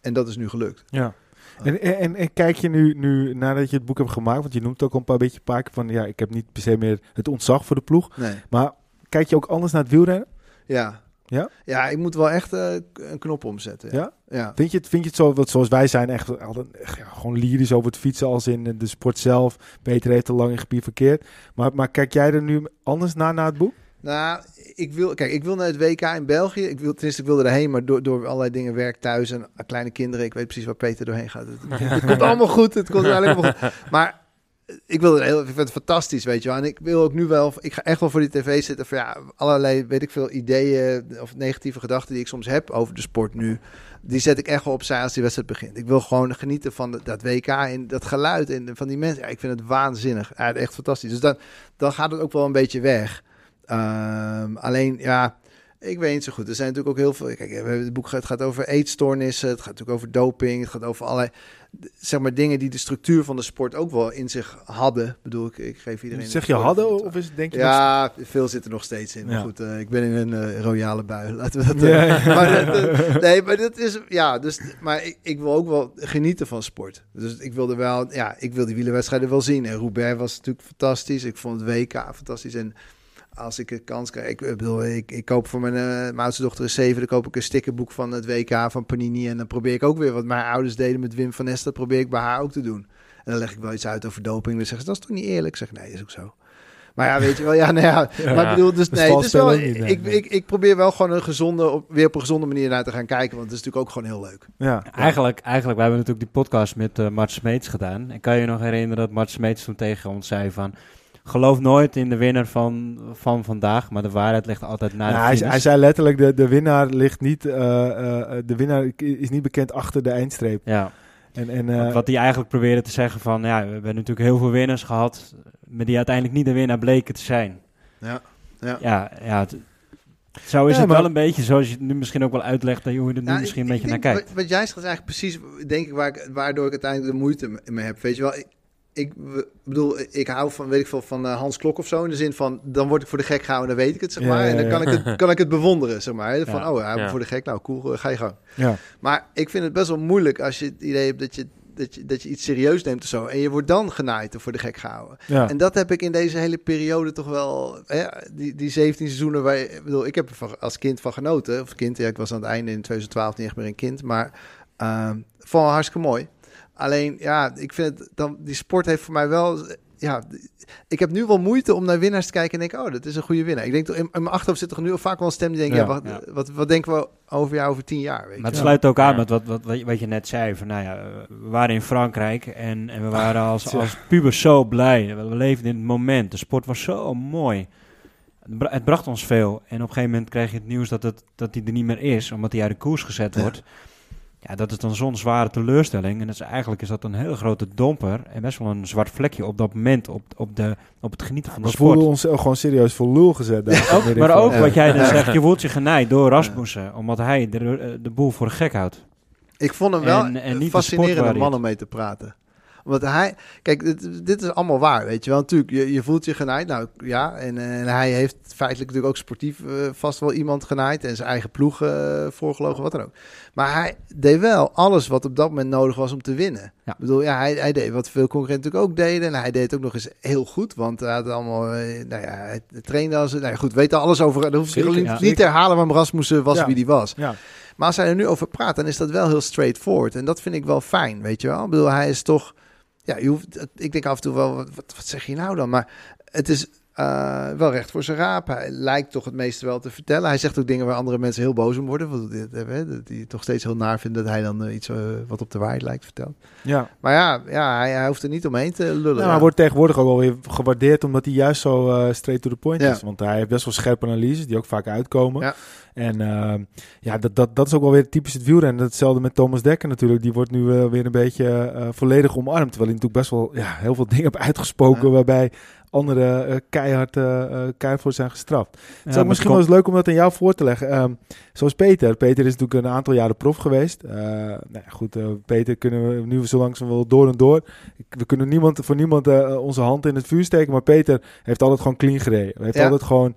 en dat is nu gelukt. Ja. En, en, en kijk je nu, nu, nadat je het boek hebt gemaakt, want je noemt ook een paar beetje een paar keer van, ja, ik heb niet per se meer het ontzag voor de ploeg. Nee. Maar kijk je ook anders naar het wielrennen? Ja. Ja? Ja, ik moet wel echt eh, een knop omzetten. Ja? Ja. Vind je het, vind je het zo, wat zoals wij zijn, echt, ja, gewoon lyrisch over het fietsen als in de sport zelf. Peter heeft er lang in gebied verkeerd. Maar, maar kijk jij er nu anders naar, naar het boek? Nou, ik wil, kijk, ik wil naar het WK in België. Ik wil, tenminste, ik wilde erheen, maar door, door allerlei dingen, werk thuis en kleine kinderen. Ik weet precies waar Peter doorheen gaat. Het, het komt allemaal goed. Het komt eigenlijk allemaal goed. Maar ik wil er heel, ik vind het fantastisch, weet je wel. En ik wil ook nu wel, ik ga echt wel voor die tv zitten. Voor ja, allerlei, weet ik veel, ideeën of negatieve gedachten die ik soms heb over de sport nu. Die zet ik echt wel opzij als die wedstrijd begint. Ik wil gewoon genieten van dat, WK en dat geluid en van die mensen. Ja, ik vind het waanzinnig. Echt fantastisch. Dus dan, dan gaat het ook wel een beetje weg. Um, alleen, ja, Ik weet niet zo goed. Er zijn natuurlijk ook heel veel. Kijk, we hebben het boek het gaat over eetstoornissen. Het gaat natuurlijk over doping. Het gaat over allerlei zeg maar dingen die de structuur van de sport ook wel in zich hadden. Ik bedoel ik, ik geef iedereen. Zeg je hadden of is het denk je? Ja, veel zit er nog steeds in. Maar Ja. goed, eh, ik ben in een eh, royale bui. Laten we dat. eh, Ja, ja. maar dat, nee, maar dat is ja. Dus, maar ik, ik wil ook wel genieten van sport. Dus ik wilde wel, ja, ik wil die wielerwedstrijden wel zien. En Roubaix was natuurlijk fantastisch. Ik vond het WK fantastisch. En als ik een kans krijg, ik bedoel, ik, ik koop voor mijn, eh, mijn oudste dochter is zeven, dan koop ik een stickerboek van het WK van Panini. En dan probeer ik ook weer wat mijn ouders deden met Wim van Ness, dat probeer ik bij haar ook te doen. En dan leg ik wel iets uit over doping. Dan zeggen ze, dat is toch niet eerlijk? Ik zeg, nee, is ook zo. Maar ja, weet je wel, ja, nou ja. Maar ik bedoel, dus nee, het is wel, ik, nee. ik, ik probeer wel gewoon een gezonde, op, weer op een gezonde manier naar te gaan kijken. Want het is natuurlijk ook gewoon heel leuk. Ja. Eigenlijk, eigenlijk, wij hebben natuurlijk die podcast met eh Mart Smeets gedaan. En kan je je nog herinneren dat Mart Smeets toen tegen ons zei van... Geloof nooit in de winnaar van, van vandaag, maar de waarheid ligt altijd na Ja, de hij, finish. hij zei letterlijk, de, de winnaar ligt niet, eh, eh, de winnaar is niet bekend achter de eindstreep. Ja, En, en, eh, wat hij eigenlijk probeerde te zeggen van... Ja, we hebben natuurlijk heel veel winnaars gehad, maar die uiteindelijk niet de winnaar bleken te zijn. Ja, ja. Ja, ja het, zo is Ja, het maar- wel een beetje zoals je het nu misschien ook wel uitlegt... dat je hoe je er nu Nou, misschien ik- een beetje naar kijkt. Wat, wat jij zegt is eigenlijk precies, denk ik, waar ik, waardoor ik uiteindelijk de moeite me- mee heb. Weet je wel, ik, ik bedoel, ik hou van, weet ik veel, van eh, Hans Klok of zo. In de zin van, dan word ik voor de gek gehouden, dan weet ik het, zeg Ja, maar. ja, En dan kan ik het, kan ik het bewonderen, zeg maar. Van, oh, hij Ja. voor de gek, nou cool, eh, ga je gang. ja. Maar ik vind het best wel moeilijk als je het idee hebt dat je, dat je, dat je iets serieus neemt of zo. En je wordt dan genaaid of voor de gek gehouden. En dat heb ik in deze hele periode toch wel. Hè, die, die 17 seizoenen waar ik bedoel, ik heb er van- als kind van genoten. Of kind, ja, ik was aan het einde in 2012 niet echt meer een kind. Maar ehm vond wel hartstikke mooi. Alleen, ja, ik vind het dan. Die sport heeft voor mij wel. Ja, ik heb nu wel moeite om naar winnaars te kijken en denk, oh, dat is een goede winnaar. Ik denk, toch, in, in mijn achterhoofd zit toch nu vaak wel een stem die denkt, ja, Ja. wat, Ja. Wat, wat denken we over jou over tien jaar? Weet Maar het sluit ook aan Ja. met wat, wat, wat je- net zei. Van, nou ja, we waren in Frankrijk en, en we waren als, als pubers zo blij. We, leefden in het moment. De sport was zo mooi. Het, bra- het bracht ons veel. En op een gegeven moment kreeg je het nieuws dat, het, dat hij er niet meer is, omdat hij uit de koers gezet Ja. wordt. Ja, dat is dan zo'n zware teleurstelling. En dat is, eigenlijk is dat een hele grote domper en best wel een zwart vlekje op dat moment op, op, de, op het genieten van de We sport. voelden ons ook gewoon serieus voor lul gezet. daar. Ook, maar ook Ja. wat jij dan zegt, je voelt je genaaid door Rasmussen, omdat hij de, eh, de boel voor de gek houdt. Ik vond hem wel En- en een fascinerende man om mee te praten. Omdat hij... Kijk, dit, dit is allemaal waar, weet je wel. Natuurlijk, je, je voelt je genaaid. Nou, ja. En, en hij heeft feitelijk natuurlijk ook sportief eh, vast wel iemand genaaid. En zijn eigen ploeg eh voorgelogen, wat dan ook. Maar hij deed wel alles wat op dat moment nodig was om te winnen. Ja. Ik bedoel, ja, hij, hij deed wat veel concurrenten natuurlijk ook deden. En hij deed het ook nog eens heel goed. Want hij had allemaal... eh, nou ja, hij trainde als... Nou ja, goed, weet er alles over. Dan hoef je niet, ja. niet te herhalen waarom Rasmussen was wie die was. Ja. Maar als hij er nu over praat, dan is dat wel heel straightforward. En dat vind ik wel fijn, weet je wel. Ik bedoel, hij is toch... Ja, je hoeft, ik denk af en toe wel, wat, wat zeg je nou dan? Maar het is eh, wel recht voor zijn raap. Hij lijkt toch het meeste wel te vertellen. Hij zegt ook dingen waar andere mensen heel boos om worden. Want eh, die het toch steeds heel naar vinden dat hij dan eh, iets wat op de waarheid lijkt vertelt. Ja. Maar ja, ja hij, hij hoeft er niet omheen te lullen. Ja, hij wordt tegenwoordig ook wel weer gewaardeerd omdat hij juist zo straight to the point Ja. is. Want hij heeft best wel scherpe analyses die ook vaak uitkomen. Ja. En eh, ja, dat, dat, dat is ook wel weer typisch het wielrennen. Hetzelfde met Thomas Dekker natuurlijk. Die wordt nu weer een beetje volledig omarmd. Terwijl hij natuurlijk best wel ja, heel veel dingen heeft uitgesproken waarbij anderen eh, keihard, eh, keihard voor zijn gestraft. Het is Ja, ook misschien wel eens leuk om dat aan jou voor te leggen. Ehm, zoals Peter. Peter is natuurlijk een aantal jaren prof geweest. Nou ja, goed, Peter kunnen we nu zo langzaam wel door en door. Ik- We kunnen niemand, voor niemand onze hand in het vuur steken. Maar Peter heeft altijd gewoon clean gereden. Hij heeft Ja. altijd gewoon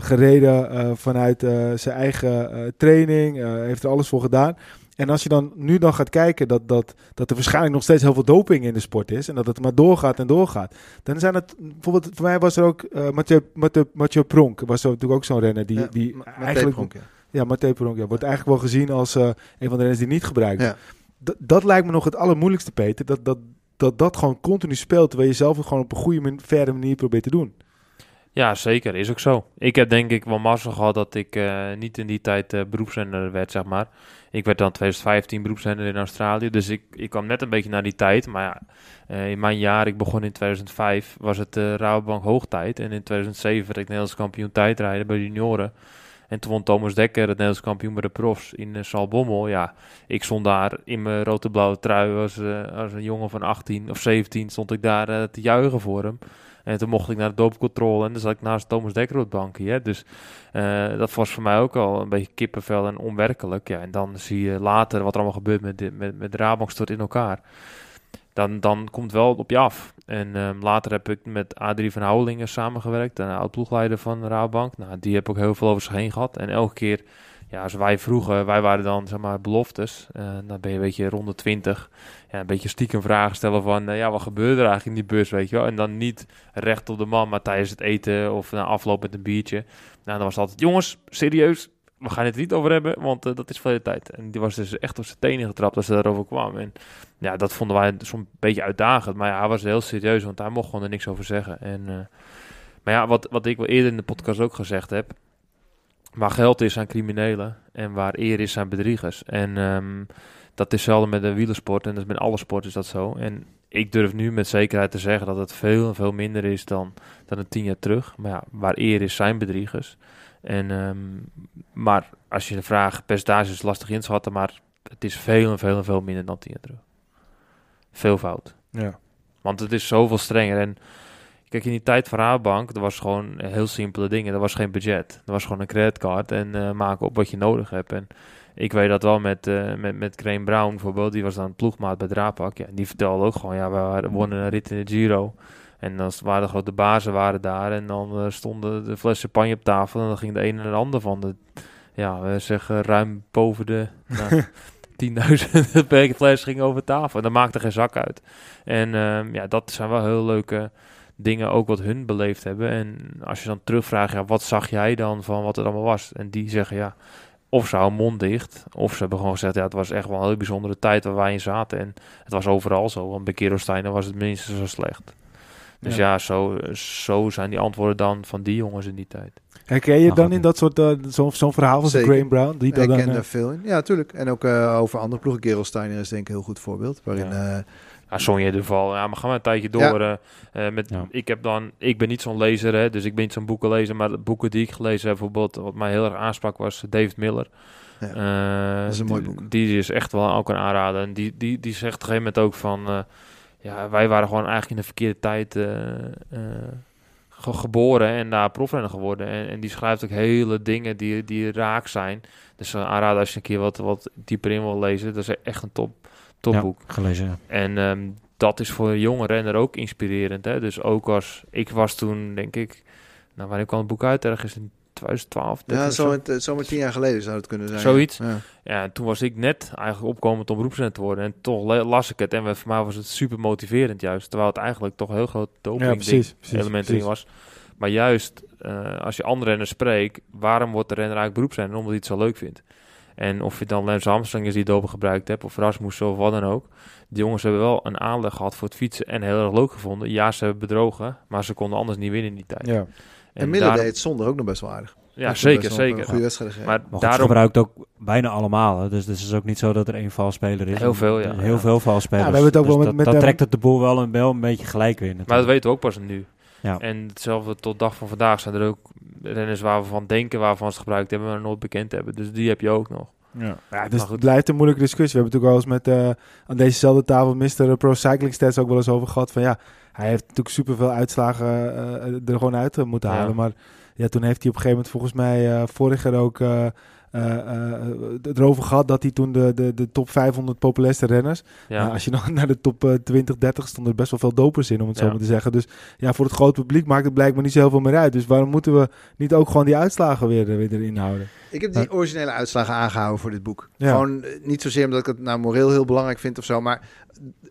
gereden vanuit zijn eigen training. heeft er alles voor gedaan. En als je dan nu dan gaat kijken dat, dat, dat er waarschijnlijk nog steeds heel veel doping in de sport is. En dat het maar doorgaat en doorgaat. Dan zijn het bijvoorbeeld, voor mij was er ook eh Mathieu, Mathieu, Mathieu Pronk. Was er natuurlijk ook zo'n renner die, Ja, die eigenlijk... Pronk, ja. Ja, Mathieu Pronk ja, wordt eigenlijk wel gezien als eh, een van de renners die niet gebruikt. Ja. Dat lijkt me nog het allermoeilijkste, Peter. Dat dat, dat dat gewoon continu speelt, terwijl je zelf het gewoon op een goede, verre manier probeert te doen. Ja, zeker. Is ook zo. Ik heb denk ik wel mazzel gehad dat ik eh, niet in die tijd beroepsrenner werd, zeg maar. Ik werd dan 2015 beroepsrenner in Australië, dus ik, ik kwam net een beetje naar die tijd. Maar ja, eh, in mijn jaar, ik begon in 2005, was het de Rabobank hoogtijd. En in 2007 werd ik Nederlands kampioen tijdrijden bij de junioren. En toen won Thomas Dekker het Nederlands kampioen bij de profs in uh, Salbommel. Ja, ik stond daar in mijn rode-blauwe trui als, een jongen van 18 of 17 stond ik daar te juichen voor hem. En toen mocht ik naar de doopcontrole en dan zat ik naast Thomas Dekker op het bankje. Dus eh, dat was voor mij ook al een beetje kippenvel en onwerkelijk. Ja, en dan zie je later wat er allemaal gebeurt met, dit- met, met de Rabank stort in elkaar. Dan, dan komt wel op je af. En ehm, later heb ik met Adrie van Houwelingen samengewerkt, een oud-ploegleider van de Rabobank. Nou, die heb ook heel veel over zich heen gehad. En elke keer, ja, als wij vroegen, wij waren dan zeg maar beloftes. Eh, dan ben je een beetje rond de 20. Ja, een beetje stiekem vragen stellen van, eh, ja, wat gebeurde er eigenlijk in die bus, weet je wel? En dan niet recht op de man, maar tijdens het eten of na afloop met een biertje. Nou, dan was het altijd, jongens, serieus, we gaan het niet over hebben, want eh, dat is veel tijd. En die was dus echt op zijn tenen getrapt als ze daarover kwam. En ja, dat vonden wij een beetje uitdagend. Maar ja, hij was heel serieus, want hij mocht gewoon er niks over zeggen. En, maar ja, wat, wat ik wel eerder in de podcast ook gezegd heb. Waar geld is aan criminelen en waar eer is aan bedriegers. En ehm, dat is zelden met de wielersport en dat is met alle sporten is dat zo. En ik durf nu met zekerheid te zeggen dat het veel en veel minder is dan, dan een tien jaar terug. Maar ja, waar eer is zijn bedriegers. En, ehm, maar als je de vraag percentage is lastig in te schatten, maar het is veel en veel en veel minder dan tien jaar terug. Veel fout. Ja. Want het is zoveel strenger. En kijk, in die tijd van Rabobank, er was gewoon heel simpele dingen. Er was geen budget. Er was gewoon een creditcard en eh maak op wat je nodig hebt. En ik weet dat wel met, eh met, met Crane Brown bijvoorbeeld. Die was dan ploegmaat bij Drapak. Ja, en die vertelde ook gewoon, ja, we waren- wonnen een rit in de Giro. En dan waren de grote bazen waren daar. En dan eh, stonden de fles champagne op tafel. En dan ging de een en de ander van de... Ja, we zeggen ruim boven de... Nou, 10.000 per fles ging over tafel. En dat maakte geen zak uit. En ehm, ja, dat zijn wel heel leuke dingen ook wat hun beleefd hebben. En als je dan terugvraagt, ja, wat zag jij dan van wat het allemaal was? En die zeggen, ja, of ze houden mond dicht, of ze hebben gewoon gezegd, ja, het was echt wel een heel bijzondere tijd waar wij in zaten. En het was overal zo, want bij Kerelsteiner was het minstens zo slecht. Dus Ja. ja, zo, zo zijn die antwoorden dan van die jongens in die tijd. Herken je Mag dan in dat soort, eh, zo'n zo'n verhaal van Zeker. Graham Brown? Die ik dan, ken eh, daar veel in. Ja, natuurlijk. En ook eh, over andere ploegen. Gerolsteiner is denk ik een heel goed voorbeeld. Waarin, Ja. Eh, Ja, Sonja de Val, ja, maar gaan we een tijdje door. Ja. eh, eh, met, Ja. Ik heb dan, ik ben niet zo'n lezer, hè, dus ik ben niet zo'n boekenlezer, maar de boeken die ik gelezen heb, bijvoorbeeld, wat mij heel erg aansprak, was David Miller. Ja, Eh, dat is een mooi boek. Die is echt wel ook een aanrader. En die, die, die zegt op een gegeven moment ook van, eh, ja, wij waren gewoon eigenlijk in de verkeerde tijd eh, eh, ge- geboren en daar profrenner geworden. En, en die schrijft ook hele dingen die, die raak zijn. Dus een aanrader als je een keer wat, wat dieper in wil lezen. Dat is echt een top, topboek. Ja, gelezen. ja. En ehm, dat is voor een jonge renner ook inspirerend. Hè? Dus ook als ik was toen, denk ik, nou, wanneer kwam het boek uit? Ergens in 2012. denk ja, zo, met, zo maar tien jaar geleden zou het kunnen zijn. Zoiets. Ja. Ja, en toen was ik net eigenlijk opkomend om beroepsrenner te worden. En toch las ik het. En we- voor mij was het super motiverend juist. Terwijl het eigenlijk toch een heel groot ja, doping precies. precies, element precies. in was. Maar juist eh, als je andere renners spreekt, waarom wordt de renner eigenlijk beroepsrenner? Omdat hij het zo leuk vindt. En of je dan Lance Armstrong is die doping gebruikt hebt, of Rasmussen of wat dan ook. Die jongens hebben wel een aanleg gehad voor het fietsen en heel erg leuk gevonden. Ja, ze hebben bedrogen, maar ze konden anders niet winnen in die tijd. Ja. En, Miller daarom- deed het zonder ook nog best wel aardig. Ja, zeker, zeker. Een goede wedstrijd gegeven. Maar Maar goed, ze daarom gebruikt ook bijna allemaal. Hè. Dus, dus het is ook niet zo dat er één valspeler is. Heel veel, ja. Heel Ja. veel valspelers. Ja, we hebben het ook Dus wel met- dat, met dat hem- trekt het de boel wel een, wel een beetje gelijk weer. Maar dat natuurlijk. weten we ook pas nu. Ja. En hetzelfde tot dag van vandaag zijn er ook renners waar we van denken waarvan ze gebruikt hebben, maar nooit bekend hebben. Dus die heb je ook nog. Ja, ja dus het blijft een moeilijke discussie. We hebben het ook wel eens met eh, aan dezezelfde tafel Mr. Pro Cycling Stats ook wel eens over gehad. Van ja, hij heeft natuurlijk superveel uitslagen eh, er gewoon uit eh, moeten Ja. halen. Maar ja, toen heeft hij op een gegeven moment volgens mij eh vorig jaar ook eh, eh, het erover gehad dat hij toen de, de, de top 500 populairste renners. Ja. Nou, als je dan naar de top eh, 20, 30 stonden er best wel veel dopers in, om het zo maar te zeggen. Dus ja, voor het grote publiek maakt het blijkbaar niet zo heel veel meer uit. Dus waarom moeten we niet ook gewoon die uitslagen weer, eh, weer erin houden? Ik heb die originele uitslagen aangehouden voor dit boek. Ja. Gewoon niet zozeer omdat ik het nou moreel heel belangrijk vind of zo, maar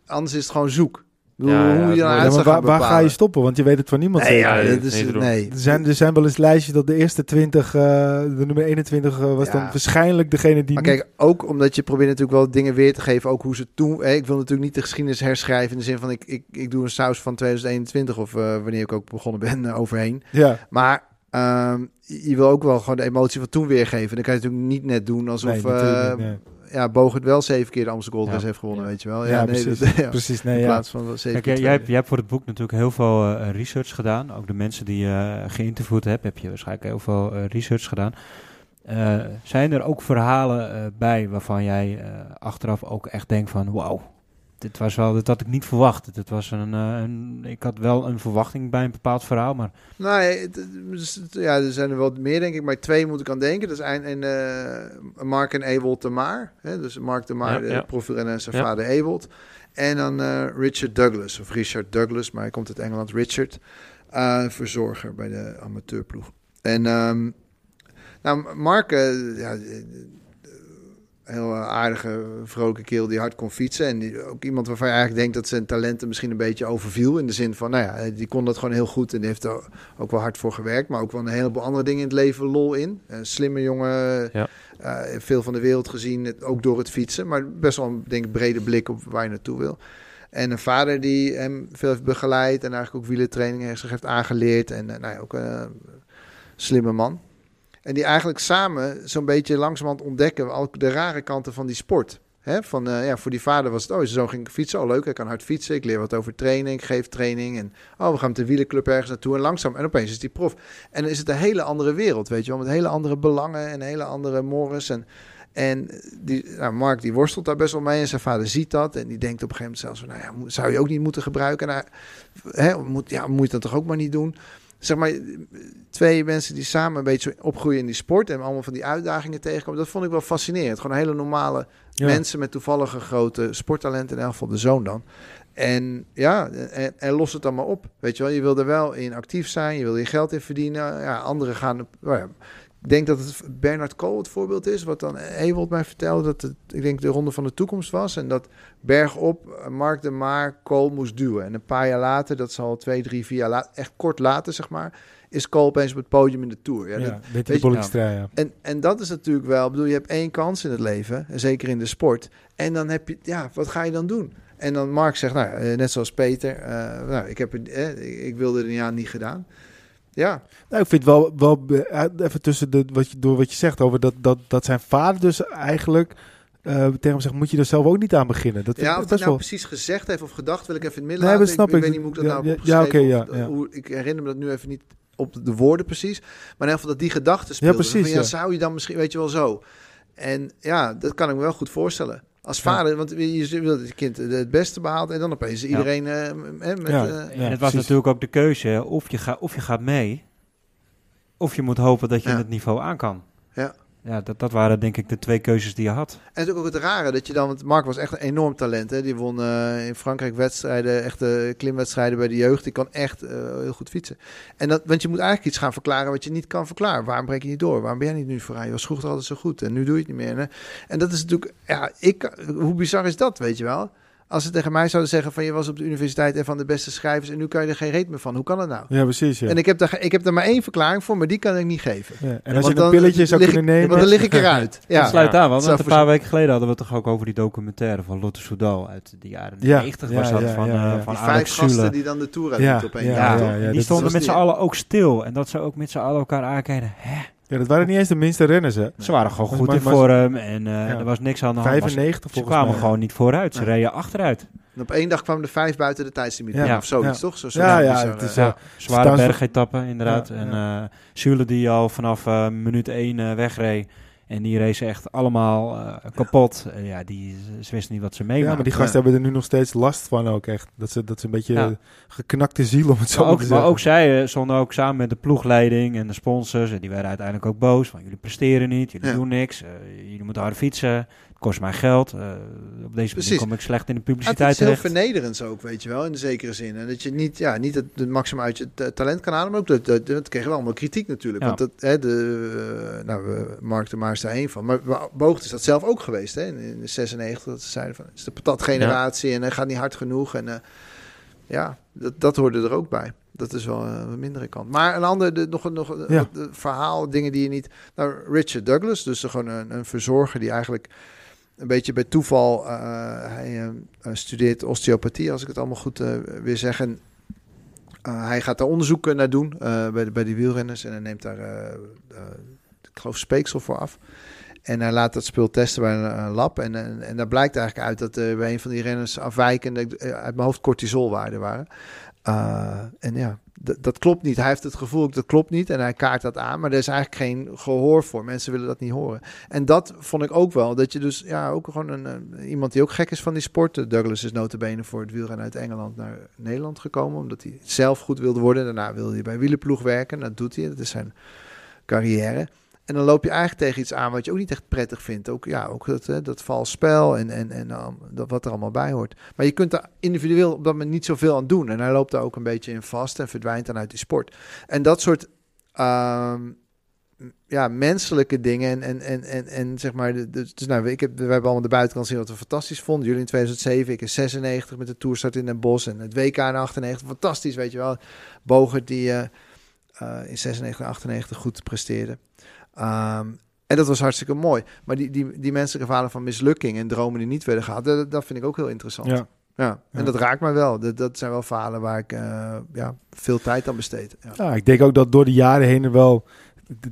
anders is het gewoon zoek. Bedoel, Ja, hoe je Ja, maar waar, ga je stoppen? Want je weet het van niemand Nee, ja, is, nee, nee. Er zijn, er zijn wel eens lijstjes dat de eerste 20, eh, de nummer 21 eh, was dan waarschijnlijk degene die Maar niet- kijk, ook omdat je probeert natuurlijk wel dingen weer te geven, ook hoe ze toen... Ik wil natuurlijk niet de geschiedenis herschrijven in de zin van ik, ik, ik doe een saus van 2021 of eh, wanneer ik ook begonnen ben overheen. Ja, Maar ehm, je je wil ook wel gewoon de emotie van toen weergeven. Dan kan je natuurlijk niet net doen alsof eh, ja, Bogert wel zeven keer de Amsterdam Gold. Race heeft gewonnen, Ja. weet je wel. Ja, nee, precies. dat- precies. Nee, in ja. plaats van zeven Kijk, keer jij, jij, hebt, tweede. jij hebt voor het boek natuurlijk heel veel eh, research gedaan. Ook de mensen die je geïnterviewd hebt, heb je waarschijnlijk heel veel eh, research gedaan. Eh, zijn er ook verhalen eh, bij waarvan jij eh, achteraf ook echt denkt van... Wauw, dit was wel, had ik niet verwacht. Het was een, eh, een, ik had wel een verwachting bij een bepaald verhaal, maar Nou, het- het- dus het- ja, er zijn er wel meer, denk ik. Maar twee moet ik aan denken. Dat is een, een, eh, Mark en Ewald de Maar. Hè? Dus Mark de Maar, Ja, de en zijn Ja. vader Ewald. En dan eh, Richard Douglas, of Richard Douglas, maar hij komt uit Engeland. Richard, eh, verzorger bij de amateurploeg. En ehm, nou, Mark, eh, ja, eh, heel eh, aardige, vrolijke kerel die hard kon fietsen. En die, ook iemand waarvan je eigenlijk denkt dat zijn talenten misschien een beetje overviel. In de zin van, nou ja, die kon dat gewoon heel goed en die heeft er ook wel hard voor gewerkt. Maar ook wel een heleboel andere dingen in het leven lol in. Een slimme jongen, Ja. eh, veel van de wereld gezien, ook door het fietsen. Maar best wel een denk, brede blik op waar je naartoe wil. En een vader die hem veel heeft begeleid en eigenlijk ook wielertrainingen zich heeft aangeleerd. En eh, nou ja, ook een slimme man. En die eigenlijk samen zo'n beetje langzamerhand ontdekken ook de rare kanten van die sport. Van, eh, ja, voor die vader was het, oh, zo ging ik fietsen. Oh, leuk, hij kan hard fietsen. Ik leer wat over training, ik geef training. En oh, we gaan met de wielerclub ergens naartoe. En langzaam, en opeens is die prof. En dan is het een hele andere wereld, weet je wel. Met hele andere belangen en hele andere mores. En, en die, nou, Mark die worstelt daar best wel mee. En zijn vader ziet dat. En die denkt op een gegeven moment zelfs van, nou ja, zou je ook niet moeten gebruiken? Nou, moet, ja, moet je dat toch ook maar niet doen? Zeg maar, twee mensen die samen een beetje opgroeien in die sport en allemaal van die uitdagingen tegenkomen, dat vond ik wel fascinerend. Gewoon hele normale Ja. mensen met toevallige grote sporttalenten, in elk geval de zoon dan. En ja, en, en los het dan maar op. Weet je wel, je wil er wel in actief zijn, je wil je geld in verdienen. Ja, anderen gaan. op- nou ja, ik denk dat het Bernard Kool het voorbeeld is, wat dan Ewold mij vertelde, dat het, ik denk, de ronde van de toekomst was. En dat bergop Mark de Maar Kool moest duwen. En een paar jaar later, dat zal twee, drie, vier jaar later, echt kort later zeg maar, is Kool opeens op het podium in de Tour. Ja, Ja, dat- weet je, ja. en, en dat is natuurlijk wel, ik bedoel, je hebt één kans in het leven, en zeker in de sport. En dan heb je, ja, wat ga je dan doen? En dan Mark zegt, nou, eh, net zoals Peter, eh, nou, ik, heb eh, ik wilde het een jaar niet gedaan. Ja, Nou, ik vind wel, wel eh, even tussen de, wat je, door wat je zegt over dat, dat, dat zijn vader dus eigenlijk eh, tegen hem zegt, moet je er zelf ook niet aan beginnen. Dat ja of hij best nou wel... precies gezegd heeft of gedacht, wil ik even in het midden Nee, laten. dat snap ik, ik. weet niet hoe ik dat Ja, nou heb ja, of, ja. Hoe, ik herinner me dat nu even niet op de woorden precies. Maar in ieder geval dat die gedachte Ja, speelde. precies, Van, ja. zou je dan misschien, weet je wel, zo. En ja, dat kan ik me wel goed voorstellen. Als Ja. vader, want je wil dat je kind het beste behaalt en dan opeens iedereen eh, met, met, Ja. eh, Ja, en het was precies. natuurlijk ook de keuze, of je, gaat of je gaat mee, of je moet hopen dat je Ja. het niveau aan kan. Ja. Ja, dat, dat waren denk ik de twee keuzes die je had. En natuurlijk ook het rare dat je dan, want Mark was echt een enorm talent. Hè? Die won eh, in Frankrijk wedstrijden, echte klimwedstrijden bij de jeugd. Die kan echt eh, heel goed fietsen. En dat, want je moet eigenlijk iets gaan verklaren wat je niet kan verklaren. Waarom breek je niet door? Waarom ben jij niet nu vooraan? Je was vroeger altijd zo goed en nu doe je het niet meer. hè? En dat is natuurlijk, ja, ik, hoe bizar is dat, weet je wel? Als ze tegen mij zouden zeggen van je was op de universiteit en van de beste schrijvers en nu kan je er geen reet meer van. Hoe kan dat nou? Ja, precies. Ja. En ik heb, daar, ik heb daar maar één verklaring voor, maar die kan ik niet geven. Ja, En als je een pilletje zou kunnen ik, nemen... Want dan lig ik eruit. Ja. Dat sluit aan, want een paar weken geleden hadden we het toch ook over die documentaire van Lotte Soudal uit de jaren Ja, 90 ja, was dat, ja, van, ja, eh, ja. van Die vijf gasten die dan de Tour Ja, uit op één ja, die stonden met z'n allen ook stil. En dat ze ook met z'n allen elkaar aankijken. Hè? Ja, dat waren niet eens de minste renners, hè. Ze waren gewoon goed maar- in maar- vorm en eh, Ja. er was niks aan de hand. ze- 95 Ze volgens kwamen mij. gewoon niet vooruit. Ze reden achteruit. En op één dag kwamen er vijf buiten de tijdslimiet. Ja. Of zoiets, Ja. toch? Zo, zo Ja, ja, het is, eh, Zware bergetappen, inderdaad. Ja, en ja. eh Zule die al vanaf eh, minuut 1 wegreed. En die race echt allemaal eh, kapot. Ja, die, ze wisten niet wat ze Ja, meemaakten. maar die gasten hebben er nu nog steeds last van ook echt. Dat ze, dat ze een beetje Ja. geknakte ziel, om het zo Maar maar ook, te maar zeggen. ook zij eh, stonden ook samen met de ploegleiding en de sponsors. En die werden uiteindelijk ook boos. Van jullie presteren niet, jullie Ja. doen niks. eh, jullie moeten hard fietsen. Kost mij geld. eh, op deze Precies. manier kom ik slecht in de Ja, het publiciteit is heel terecht. vernederend ook, weet je wel, in de zekere zin. En dat je niet, ja, niet het, het maximum uit je ta- talent kan halen, maar ook dat, dat, dat kregen we allemaal kritiek natuurlijk. Ja. Want dat, hè, de, uh, nou, we- Mark de Maar is daar één van. Maar Boogt is dat zelf ook geweest, hè, in, in de 96, dat ze zeiden van, het is de patatgeneratie en hij gaat niet hard genoeg. En eh, ja, dat, dat hoorde er ook bij. Dat is wel eh, een mindere kant. Maar een ander, de, nog, een- nog een Ja. eh, verhaal, dingen die je niet... Nou, Richard Douglas, dus gewoon een, een verzorger die eigenlijk een beetje bij toeval... eh, hij eh, studeert osteopathie, als ik het allemaal goed eh, weer zeg. En hij gaat daar onderzoek naar doen bij, de, bij wielrenners. En hij neemt daar, ik geloof, speeksel voor af. En hij laat dat spul testen bij een, lab. En, en, en daar blijkt eigenlijk uit dat bij een van die renners afwijkende, uit mijn hoofd cortisolwaarden waren. Uh, en ja, dat klopt niet. Hij heeft het gevoel, dat klopt niet. En hij kaart dat aan. Maar er is eigenlijk geen gehoor voor. Mensen willen dat niet horen. En dat vond ik ook wel. Dat je dus, ja, ook gewoon een, iemand die ook gek is van die sport. Douglas is notabene voor het wielrennen uit Engeland naar Nederland gekomen. Omdat hij zelf goed wilde worden. Daarna wilde hij bij wielenploeg werken. Dat doet hij. Dat is zijn carrière. En dan loop je eigenlijk tegen iets aan wat je ook niet echt prettig vindt. Ook, ja, ook dat, dat vals spel en, en, en uh, dat, wat er allemaal bij hoort. Maar je kunt daar individueel op dat moment niet zoveel aan doen. En hij loopt daar ook een beetje in vast en verdwijnt dan uit die sport. En dat soort uh, ja, menselijke dingen. En, en, en, en, en zeg maar, dus, nou, ik heb, we hebben allemaal de buitenkant zien wat we fantastisch vonden. Jullie in 2007, ik in 96 met de toerstart in Den Bosch en het WK in 98. Fantastisch, weet je wel. Bogert die uh, in 96 98 goed presteerde. Um, en dat was hartstikke mooi. Maar die, die, die menselijke verhalen van mislukking en dromen die niet werden gehaald, dat, dat vind ik ook heel interessant. Ja. Ja, en dat raakt mij wel. Dat, dat zijn wel verhalen waar ik uh, ja, veel tijd aan besteed. Ja. ja. ik denk ook dat door de jaren heen er wel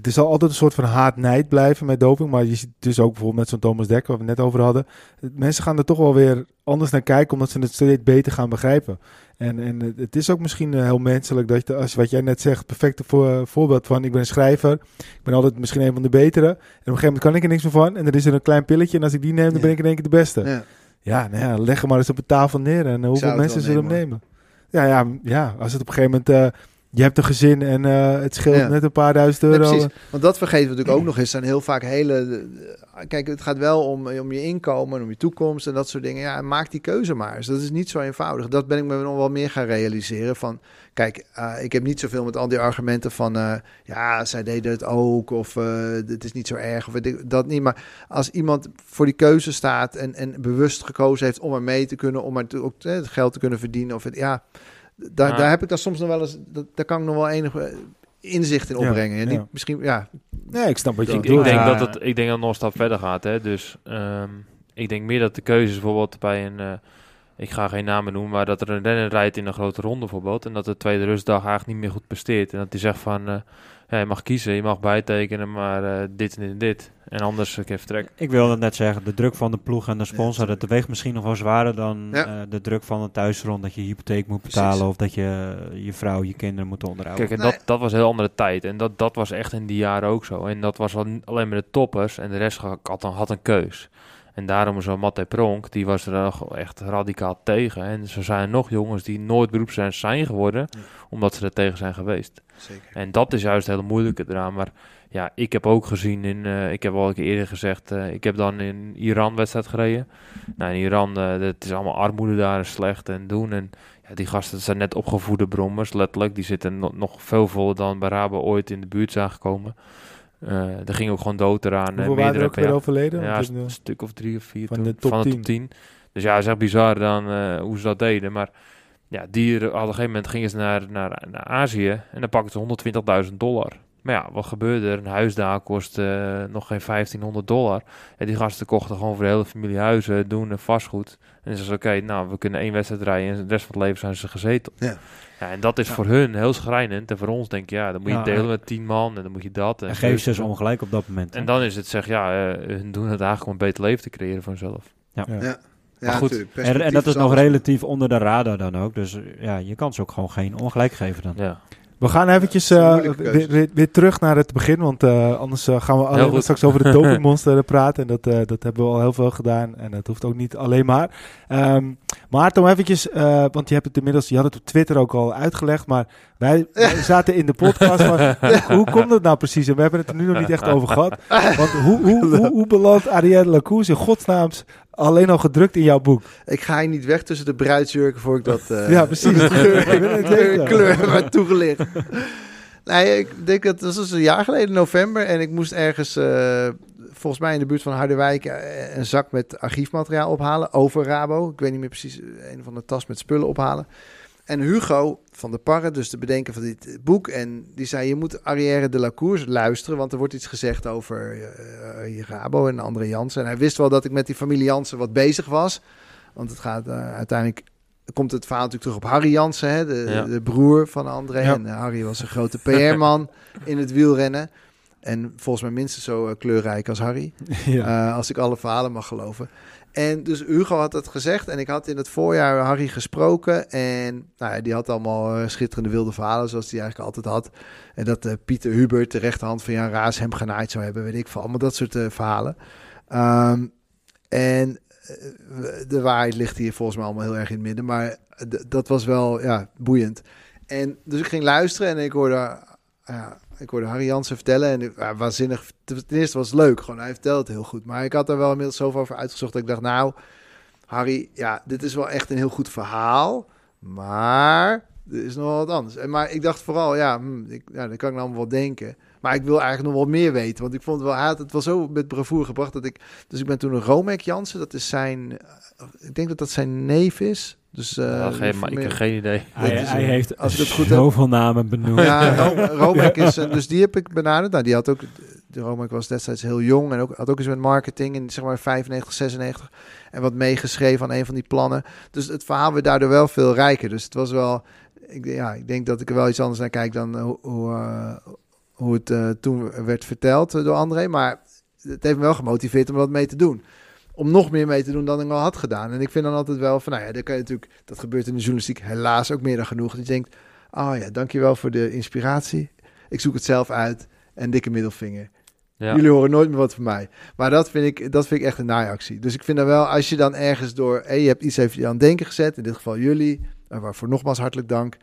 er zal altijd een soort van haat-nijd blijven met doping. Maar je ziet dus ook bijvoorbeeld met zo'n Thomas Dekker, waar we het net over hadden. Mensen gaan er toch wel weer anders naar kijken, omdat ze het steeds beter gaan begrijpen. En, en het is ook misschien eh, heel menselijk dat je, als wat jij net zegt, perfecte voor, voorbeeld van: ik ben een schrijver, ik ben altijd misschien een van de betere. En op een gegeven moment kan ik er niks meer van. En er is er een klein pilletje. En als ik die neem, dan ben ik in één keer de beste. Ja, ja, nou ja leg hem maar eens op de tafel neer. En uh, hoeveel mensen zullen hem nemen? Ja, ja, ja, als het op een gegeven moment. Uh, je hebt een gezin en uh, het scheelt net een paar duizend euro. precies. Want dat vergeten we natuurlijk ook nog eens. zijn heel vaak hele... Kijk, het gaat wel om, om je inkomen, om je toekomst en dat soort dingen. Ja, maak die keuze maar eens. Dat is niet zo eenvoudig. Dat ben ik me nog wel meer gaan realiseren. Van, kijk, uh, ik heb niet zoveel met al die argumenten van... Uh, ja, zij deden het ook of het is niet zo erg of dat niet. Maar als iemand voor die keuze staat en, en bewust gekozen heeft om er mee te kunnen... om er ook het geld te kunnen verdienen of het... Ja, daar, daar heb ik dan soms nog wel eens, dat, daar kan ik nog wel enige inzicht in opbrengen. en niet, misschien, ja. Nee, ik snap wat je ik, ik denk dat het, ik denk dat het nog een stap verder gaat. Hè. Dus um, ik denk meer dat de keuzes bijvoorbeeld bij een, uh, ik ga geen namen noemen, maar dat er een renner rijdt in een grote ronde bijvoorbeeld. En dat de tweede rustdag eigenlijk niet meer goed presteert. En dat hij zegt van, uh, ja, je mag kiezen, je mag bijtekenen, maar uh, dit en dit. En anders ik even trek. Ik wilde net zeggen, de druk van de ploeg en de sponsor, ja, dat weegt misschien nog wel zwaarder dan ja. uh, de druk van een thuisrond. Dat je hypotheek moet betalen Precies. of dat je je vrouw, je kinderen moet onderhouden. Kijk, en dat, dat was een heel andere tijd. En dat, dat was echt in die jaren ook zo. En dat was alleen maar de toppers en de rest had, had een keus. En daarom zo Matte Pronk, die was er echt radicaal tegen. En er zijn nog jongens die nooit beroepsrenners zijn geworden, ja. omdat ze er tegen zijn geweest. Zeker. En dat is juist het hele moeilijke eraan. Maar ja, ik heb ook gezien in, uh, ik heb al een keer eerder gezegd, uh, ik heb dan in Iran wedstrijd gereden. Nou, in Iran, uh, het is allemaal armoede daar slecht en doen. En ja, die gasten zijn net opgevoede brommers, letterlijk. Die zitten no nog veel voller dan bij Rabo ooit in de buurt zijn gekomen. Uh, er ging ook gewoon dood eraan. Hoeveel waren er ook weer overleden? Ja, een stuk of drie of vier van, toen, de, top van de top 10. Dus ja, het is echt bizar dan uh, hoe ze dat deden. Maar ja, die, op een gegeven moment gingen ze naar, naar, naar Azië en dan pakten ze 120.000 dollar. Maar ja, wat gebeurde er? Een huis daar kost uh, nog geen 1500 dollar. En die gasten kochten gewoon voor de hele familie huizen, doen en vastgoed. En ze zeiden, oké, nou, we kunnen één wedstrijd rijden en de rest van het leven zijn ze gezeten. Ja. Ja, en dat is ja. voor hun heel schrijnend. En voor ons denk je, ja, dan moet je Ja, delen ja. met tien man en dan moet je dat. En, geef is ze ongelijk op dat moment. hè? En dan is het zeg, ja, eh, hun doen het eigenlijk om een beter leven te creëren voor hunzelf. Ja, Maar goed, natuurlijk. En, en dat is nog alles. relatief onder de radar dan ook. Dus eh, ja, je kan ze ook gewoon geen ongelijk geven dan. Ja. We gaan eventjes eh, weer, weer, weer terug naar het begin, want eh, anders eh, gaan we alleen straks over de dopingmonster praten. En dat, eh, dat hebben we al heel veel gedaan en dat hoeft ook niet alleen maar. Ehm Maarten, om eventjes, eh, want je hebt het inmiddels, je had het op Twitter ook al uitgelegd, maar wij, wij zaten in de podcast van, hoe, komt het nou precies? En we hebben het er nu nog niet echt over gehad. Want hoe, hoe, hoe, hoe belandt Arielle Lacours in godsnaams alleen al gedrukt in jouw boek? Ik ga hier niet weg tussen de bruidsjurken voor ik dat... eh, Ja, precies. de kleur, werd toegelicht. Nee, ik denk dat dat was een jaar geleden, november. En ik moest ergens, eh, volgens mij in de buurt van Harderwijk, eh, een zak met archiefmateriaal ophalen over Rabo. Ik weet niet meer precies, een van de tas met spullen ophalen. En Hugo van de Parre, dus de bedenker van dit boek, en die zei: Je moet Arrière de la Course luisteren, want er wordt iets gezegd over eh, eh, Rabo en André Jansen. En hij wist wel dat ik met die familie Jansen wat bezig was, want het gaat eh, uiteindelijk. Komt het verhaal natuurlijk terug op Harry Jansen, hè, de, Ja. de broer van André. Ja. En eh, Harry was een grote PR-man in het wielrennen. En volgens mij minstens zo eh, kleurrijk als Harry. Ja. Eh, als ik alle verhalen mag geloven. En dus Hugo had het gezegd en ik had in het voorjaar Harry gesproken. En nou ja, die had allemaal eh, schitterende wilde verhalen zoals hij eigenlijk altijd had. En dat eh, Pieter Hubert, de rechterhand van Jan Raas, hem genaaid zou hebben, weet ik veel. Allemaal dat soort eh, verhalen. Ehm, en de waarheid ligt hier volgens mij allemaal heel erg in het midden. Maar dat was wel ja, boeiend. En dus ik ging luisteren en ik hoorde, ik hoorde Harry Jansen vertellen. En ja, waanzinnig. Ten eerste was het leuk, gewoon hij vertelde het heel goed. Maar ik had er wel inmiddels zoveel over uitgezocht dat ik dacht, nou, Harry, ja, dit is wel echt een heel goed verhaal. Maar er is nog wel wat anders. En, maar ik dacht vooral, ja, hm, ik, ja, dat kan ik nou wel denken. Maar ik wil eigenlijk nog wel meer weten. Want ik vond het wel, het wel zo met bravoure gebracht dat ik... Dus ik ben toen een Romek Jansen, dat is zijn... eh, Ik denk dat dat zijn neef is. Dus, eh, Ja, geen, maar ik heb geen idee. Hij, is, hij eh, heeft als ik het goed heb- zoveel namen benoemd. Ja, Ro- Romek is... eh, Dus die heb ik benaderd. Nou, die had ook... De Romek was destijds heel jong en ook, had ook eens met marketing in zeg maar 95, 96 en wat meegeschreven aan een van die plannen. Dus het verhaal werd daardoor wel veel rijker. Dus het was wel, ik, ja, ik denk dat ik er wel iets anders naar kijk dan hoe, hoe, hoe het toen werd verteld door André. Maar het heeft me wel gemotiveerd om wat mee te doen. Om nog meer mee te doen dan ik al had gedaan. En ik vind dan altijd wel van, nou ja, dat kan je natuurlijk, dat gebeurt in de journalistiek helaas ook meer dan genoeg. Dat je denkt, oh ja, dankjewel voor de inspiratie. Ik zoek het zelf uit en dikke middelvinger. Ja. Jullie horen nooit meer wat van mij. Maar dat vind ik, dat vind ik echt een naaiactie. Dus ik vind dan wel, als je dan ergens door... Hey, je hebt iets even aan het denken gezet. In dit geval jullie. waarvoor nogmaals hartelijk dank.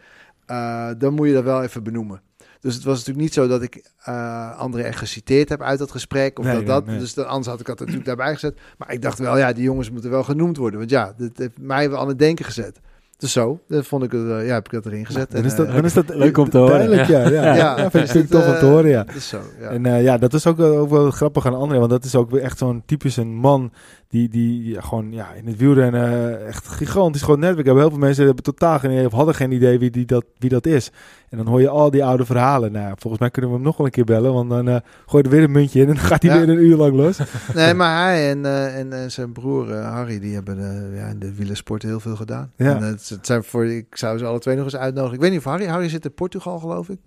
eh, dan moet je dat wel even benoemen. Dus het was natuurlijk niet zo dat ik eh André echt geciteerd heb uit dat gesprek. Of Nee, dat dat. nee. Dus dan, anders had ik dat natuurlijk daarbij gezet. Maar ik dacht wel, ja, die jongens moeten wel genoemd worden. Want ja, dit heeft mij wel aan het denken gezet. Dus zo, dat vond ik, het, eh, ja, heb ik dat erin gezet. Dan En, is dat, eh, dan is dat Leuk om te horen. Ja. Ja, ja. Ja. ja. vind ik tof om te horen, ja. Dus zo, ja. En eh, ja, dat is ook, wel- ook wel grappig aan André, want dat is ook echt zo'n typisch een man die, die ja, gewoon ja, in het wielrennen echt gigantisch groot netwerk hebben. Heel veel mensen hebben totaal geen idee of hadden geen idee wie, die dat, wie dat is. En dan hoor je al die oude verhalen. Nou, volgens mij kunnen we hem nog wel een keer bellen, want dan eh gooi je er weer een muntje in en dan gaat hij Ja. weer een uur lang los. Nee, maar hij en, en eh, zijn broer Harry, die hebben eh, ja, in de wielersport heel veel gedaan. Ja. En, het, het zijn voor, ik zou ze alle twee nog eens uitnodigen. Ik weet niet of Harry, Harry zit in Portugal geloof ik.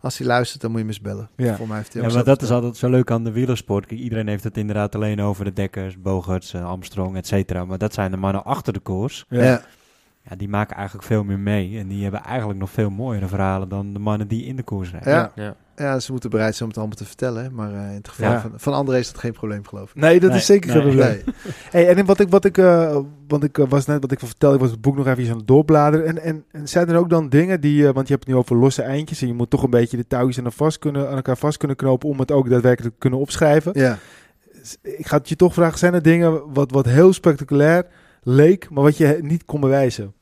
Als hij luistert, dan moet je hem eens bellen. Ja. Voor mij heeft hij Ja, maar dat is altijd zo leuk aan de wielersport. Kijk, iedereen heeft het inderdaad alleen over de Dekkers, Bogarts, eh, Armstrong, et cetera. Maar dat zijn de mannen achter de koers. Ja. Ja. Ja, die maken eigenlijk veel meer mee. En die hebben eigenlijk nog veel mooiere verhalen dan de mannen die in de koers rijden. Ja. Ja. Ja, ze moeten bereid zijn om het allemaal te vertellen. Maar eh, in het geval Ja. van, van André is dat geen probleem, geloof ik. Nee, dat Nee, is zeker geen nee. probleem. Nee. Hey, en wat ik, wat ik, eh, want ik eh, was net, wat ik vertelde, ik was het boek nog even aan het doorbladeren. En, en, en zijn er ook dan dingen die, eh, want je hebt het nu over losse eindjes en je moet toch een beetje de touwtjes aan, elkaar vast kunnen, aan elkaar vast kunnen knopen om het ook daadwerkelijk te kunnen opschrijven. Ja. Ik ga het je toch vragen, zijn er dingen wat, wat heel spectaculair leek, maar wat je niet kon bewijzen?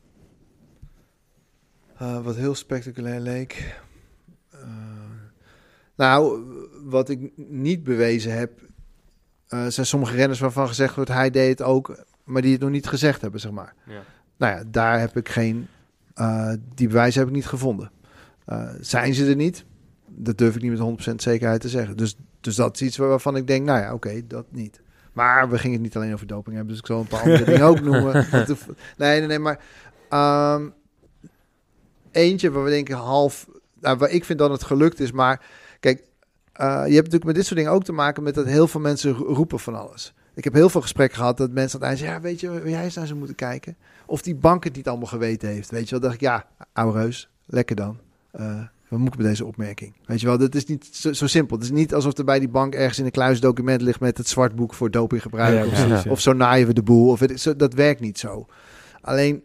Eh, wat heel spectaculair leek. Nou, wat ik niet bewezen heb, eh, zijn sommige renners waarvan gezegd wordt hij deed het ook, maar die het nog niet gezegd hebben, zeg maar. Ja. Nou ja, daar heb ik geen, eh, die bewijzen heb ik niet gevonden. Eh, zijn ze er niet? Dat durf ik niet met 100% zekerheid te zeggen. Dus, dus dat is iets waarvan ik denk, nou ja, oké, dat niet. Maar we gingen het niet alleen over doping hebben, dus ik zal een paar andere dingen ook noemen. Nee, nee, nee, maar ehm, eentje waar we denken half, nou, waar ik vind dat het gelukt is, maar kijk, eh, je hebt natuurlijk met dit soort dingen ook te maken met dat heel veel mensen ro- roepen van alles. Ik heb heel veel gesprekken gehad dat mensen aan het eind zeggen, ja, weet je, waar jij eens naar zou moeten kijken? Of die bank het niet allemaal geweten heeft. Weet je wel, dacht ik, ja, ouwe reus, lekker dan. Eh, wat moet ik met deze opmerking? Weet je wel, dat is niet zo, zo simpel. Het is niet alsof er bij die bank ergens in een kluis document ligt met het zwartboek voor dopinggebruik. Ja, of, zo naaien we de boel. Of het, zo, dat werkt niet zo. Alleen,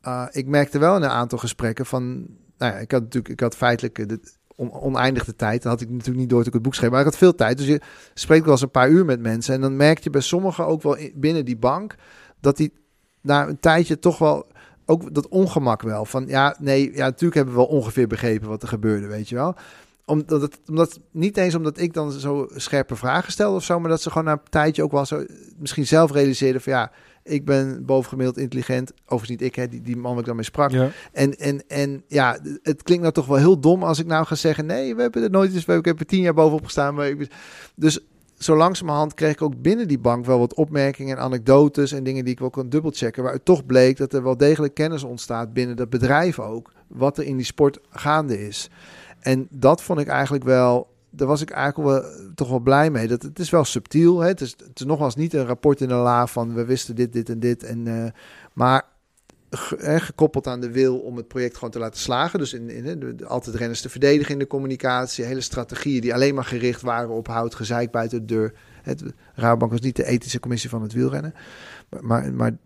eh, ik merkte wel in een aantal gesprekken van... Nou ja, ik had natuurlijk, ik had feitelijk de oneindig de tijd. Dat had ik natuurlijk niet door toen ik het boek schreef. Maar ik had veel tijd. Dus je spreekt wel eens een paar uur met mensen. En dan merk je bij sommigen ook wel in- binnen die bank... dat die na een tijdje toch wel... Ook dat ongemak wel. Van ja, nee, ja, natuurlijk hebben we wel ongeveer begrepen wat er gebeurde, weet je wel omdat, het, omdat niet eens omdat ik dan zo scherpe vragen stelde of zo, maar dat ze gewoon na een tijdje ook wel zo misschien zelf realiseerden van ja, ik ben bovengemiddeld intelligent. Overigens niet ik, hè, die, die man waar ik dan mee sprak. Ja. En, en, en ja, het klinkt nou toch wel heel dom als ik nou ga zeggen: nee, we hebben er nooit eens, we hebben- ik heb er tien jaar bovenop gestaan. Maar ik, dus zo langzamerhand kreeg ik ook binnen die bank wel wat opmerkingen en anekdotes en dingen die ik wel kon dubbelchecken. Waar het toch bleek dat er wel degelijk kennis ontstaat binnen dat bedrijf ook, wat er in die sport gaande is. En dat vond ik eigenlijk wel, daar was ik eigenlijk wel, toch wel blij mee. Dat, het is wel subtiel. Hè? Het, is, het is nogmaals niet een rapport in de la van we wisten dit, dit en dit. En, eh, maar hè, gekoppeld aan de wil om het project gewoon te laten slagen. Dus in, in, de- altijd renners te verdedigen in de communicatie. Hele strategieën die alleen maar gericht waren op hout, gezeik buiten de deur. Het, Rabobank was niet de ethische commissie van het wielrennen. Maar, maar, maar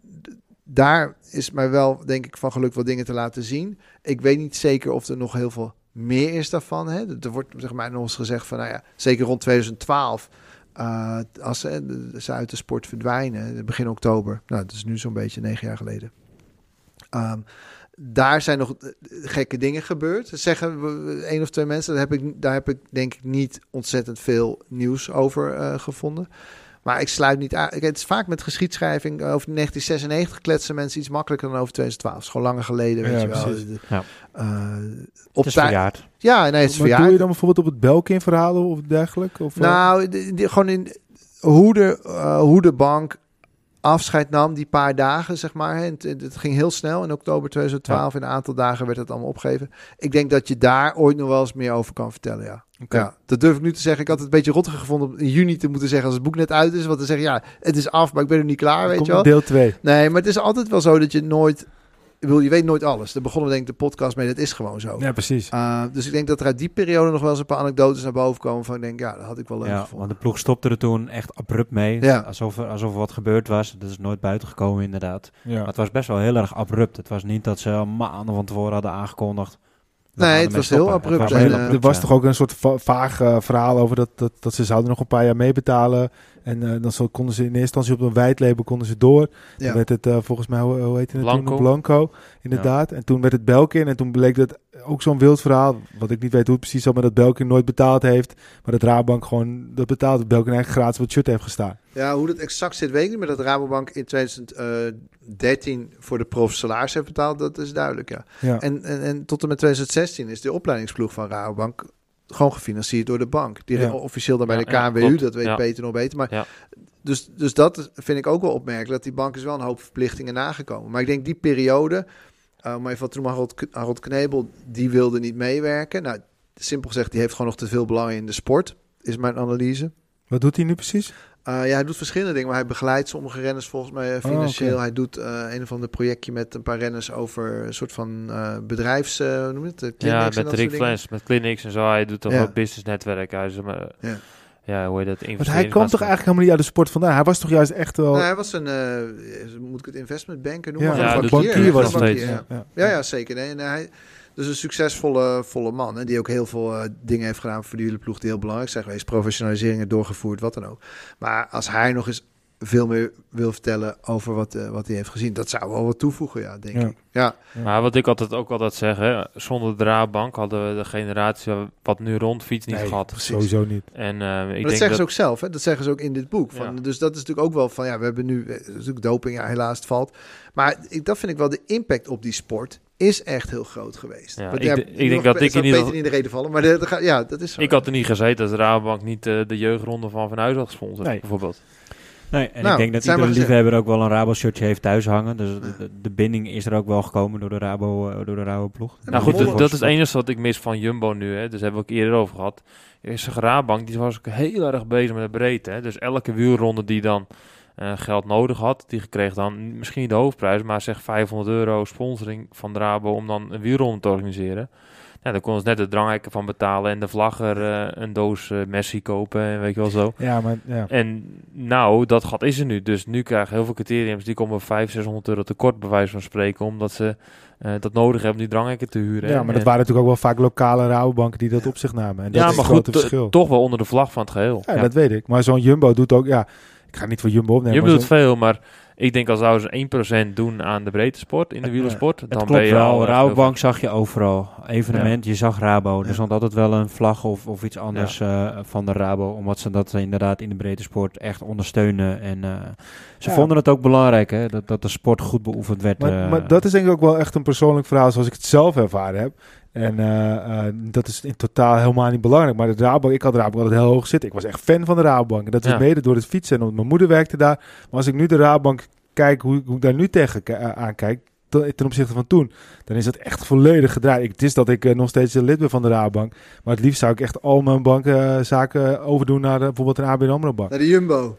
daar is mij wel, denk ik, van geluk wat dingen te laten zien. Ik weet niet zeker of er nog heel veel meer is daarvan. Hè? Er wordt zeg maar eens gezegd van, nou ja, zeker rond 2012... eh, als ze, ze uit de sport verdwijnen, begin oktober. Nou, dat is nu zo'n beetje negen jaar geleden. Ehm, daar zijn nog eh, gekke dingen gebeurd. Zeggen één of twee mensen. Daar heb ik, daar heb ik denk ik niet ontzettend veel nieuws over eh, gevonden. Maar ik sluit niet aan. Het is vaak met geschiedschrijving eh, over 1996 kletsen mensen iets makkelijker dan over 2012. Het is gewoon langer geleden, weet Ja, je wel. Ja. eh, Het op is verjaard. Ja, nee, het is Maar doe je dan bijvoorbeeld op het Belkin-verhaal of dergelijke? Of, eh? Nou, die, die- gewoon in hoe de, eh, hoe de bank afscheid nam die paar dagen, zeg maar. hè. Het, het ging heel snel. In oktober 2012, in een aantal dagen werd het allemaal opgegeven. Ik denk dat je daar ooit nog wel eens meer over kan vertellen, ja. Ja, dat durf ik nu te zeggen. Ik had het een beetje rottiger gevonden om in juni te moeten zeggen als het boek net uit is. Want te zeggen, ja, het is af, maar ik ben er niet klaar, weet je wel. deel 2. Nee, maar het is altijd wel zo dat je nooit... Bedoel, je weet nooit alles. Daar begonnen we denk ik de podcast mee. Dat is gewoon zo. Ja, precies. Uh, dus ik denk dat er uit die periode nog wel eens een paar anecdotes naar boven komen. Van ik denk, ja, dat had ik wel leuk Ja, gevonden. want de ploeg stopte er toen echt abrupt mee. Ja. Alsof, er, alsof er wat gebeurd was. Dat is nooit buiten gekomen inderdaad. Maar Ja. het was best wel heel erg abrupt. Het was niet dat ze maanden van tevoren hadden aangekondigd. Nee, het was heel stoppen. abrupt en, eh, er was ja. toch ook een soort va- vaag eh, verhaal over dat, dat, dat ze zouden nog een paar jaar meebetalen. En eh, dan zo konden ze in eerste instantie op een wijdlabel konden ze door. Ja. Toen werd het eh, volgens mij, hoe, hoe heette het Blanco. toen? Blanco, inderdaad. En toen werd het Belkin. En toen bleek dat ook zo'n wild verhaal. Wat ik niet weet hoe het precies zat, maar dat Belkin nooit betaald heeft. Maar dat Rabank gewoon dat betaalt. Dat Belkin eigenlijk gratis op het shirt heeft gestaan. Ja, hoe dat exact zit, weet ik niet. Maar dat Rabobank in 2013 voor de prof salaris heeft betaald, dat is duidelijk, ja. Ja. En, en, en tot en met 2016 is de opleidingsploeg van Rabobank gewoon gefinancierd door de bank. Die Ja. officieel dan bij Ja, de ja, KNWU, klopt. dat weet Ja. Peter nog beter. Maar Ja. dus, dus dat vind ik ook wel opmerkelijk. Dat die bank is wel een hoop verplichtingen nagekomen. Maar ik denk die periode, uh, maar even wat toen Harold, Harold Knebel, die wilde niet meewerken. Nou, simpel gezegd, die heeft gewoon nog te veel belang in de sport, is mijn analyse. Wat doet hij nu precies? Uh, ja, hij doet verschillende dingen, maar hij begeleidt sommige renners volgens mij financieel. Oh, oké. Hij doet uh, een of ander projectje met een paar renners over een soort van uh, bedrijfs... hoe noem je het? Ja, met dat Rick. Flens, met clinics en zo. Hij doet toch Ja. ook business netwerk. Hij is, maar, Ja. Ja. hoe heet dat? Want hij kwam toch eigenlijk helemaal niet uit de sport vandaan. Hij was toch juist echt wel... Nou, hij was een, uh, moet ik het investment banker noemen? ja, Of Ja, bankier, was Een het. ja. Ja. Ja, ja, zeker. Nee, en hij, dus een succesvolle volle man. Hè, die ook heel veel eh, dingen heeft gedaan voor de wielerploeg die heel belangrijk zijn geweest. Professionaliseringen doorgevoerd, wat dan ook. Maar als hij nog eens veel meer wil vertellen over wat, eh, wat hij heeft gezien, dat zou wel wat toevoegen, ja, denk Ja. ik. Ja, Maar wat ik altijd ook altijd zeg, hè, zonder de Raadbank hadden we de generatie wat nu rondfiets niet Nee, gehad. sowieso niet. En eh, ik maar dat denk zeggen dat, ze ook zelf, hè? dat zeggen ze ook in dit boek. Van, Ja. Dus dat is natuurlijk ook wel van, ja, we hebben nu, eh, natuurlijk doping, ja, helaas het valt. Maar ik, dat vind ik wel, de impact op die sport is echt heel groot geweest. Ja, Want ik ja, ik denk dat ik in ieder niet in de reden vallen, maar de, de ga- ja, dat is zo. ik had er niet gezeten als de Raadbank niet de jeugdronde van Van Huis had gesponsord, Nee. bijvoorbeeld. Nee, en Nou, ik denk dat iedere liefhebber ook wel een Rabo-shirtje heeft thuis hangen. Dus de, binding is er ook wel gekomen door de Rabo, eh, door de Rabo-ploeg. Ja, Nou goed, dat, dat is het enige wat ik mis van Jumbo nu. Hè. Dus hebben we ook eerder over gehad. Is een Raadbank, die was ook heel erg bezig met de breedte. Hè. Dus elke wielronde die dan eh, geld nodig had, die kreeg dan misschien niet de hoofdprijs, maar zeg 500 euro sponsoring van de Rabo om dan een wielronde te organiseren. Ja, daar konden ze net de dranghekken van betalen en de vlagger eh, een doos eh, Messi kopen en weet je wel zo. Ja, maar ja. En nou, dat gat is er nu. Dus nu krijgen heel veel criteriums, die komen op 500, 600 euro tekort bij wijze van spreken, omdat ze eh, dat nodig hebben om die dranghekken te huren. ja, maar dat En- waren natuurlijk ook wel vaak lokale rouwbanken die dat op zich namen. En dat ja, is maar goed, verschil. to- toch wel onder de vlag van het geheel. Ja, dat weet ik. Maar zo'n Jumbo doet ook, ja, ik ga niet voor Jumbo opnemen. je maar doet veel, maar ik denk als zouden ze 1% doen aan de breedte sport, in de wielersport, Het dan ben klopt je al wel. Rabobank zag je overal. Evenement, je zag Rabo. Er stond altijd wel een vlag of, of iets anders eh, van de Rabo. Omdat ze dat inderdaad in de breedte sport echt ondersteunen. En eh, ze Ja. vonden het ook belangrijk hè, dat, dat de sport goed beoefend werd. Maar, eh. maar dat is denk ik ook wel echt een persoonlijk verhaal zoals ik het zelf ervaren heb. En eh, eh, dat is in totaal helemaal niet belangrijk. Maar de Rabobank, ik had de Rabobank altijd heel hoog zitten. Ik was echt fan van de Rabobank. En dat is Ja. mede door het fietsen. En omdat mijn moeder werkte daar. Maar als ik nu de Rabobank kijk, hoe, hoe ik daar nu tegen ki- eh, aan kijk, te- ten opzichte van toen, dan is dat echt volledig gedraaid. Ik, het is dat ik nog steeds lid ben van de Rabobank, maar het liefst zou ik echt al mijn bankzaken overdoen naar bijvoorbeeld een ABN AMRO bank. Naar de Jumbo.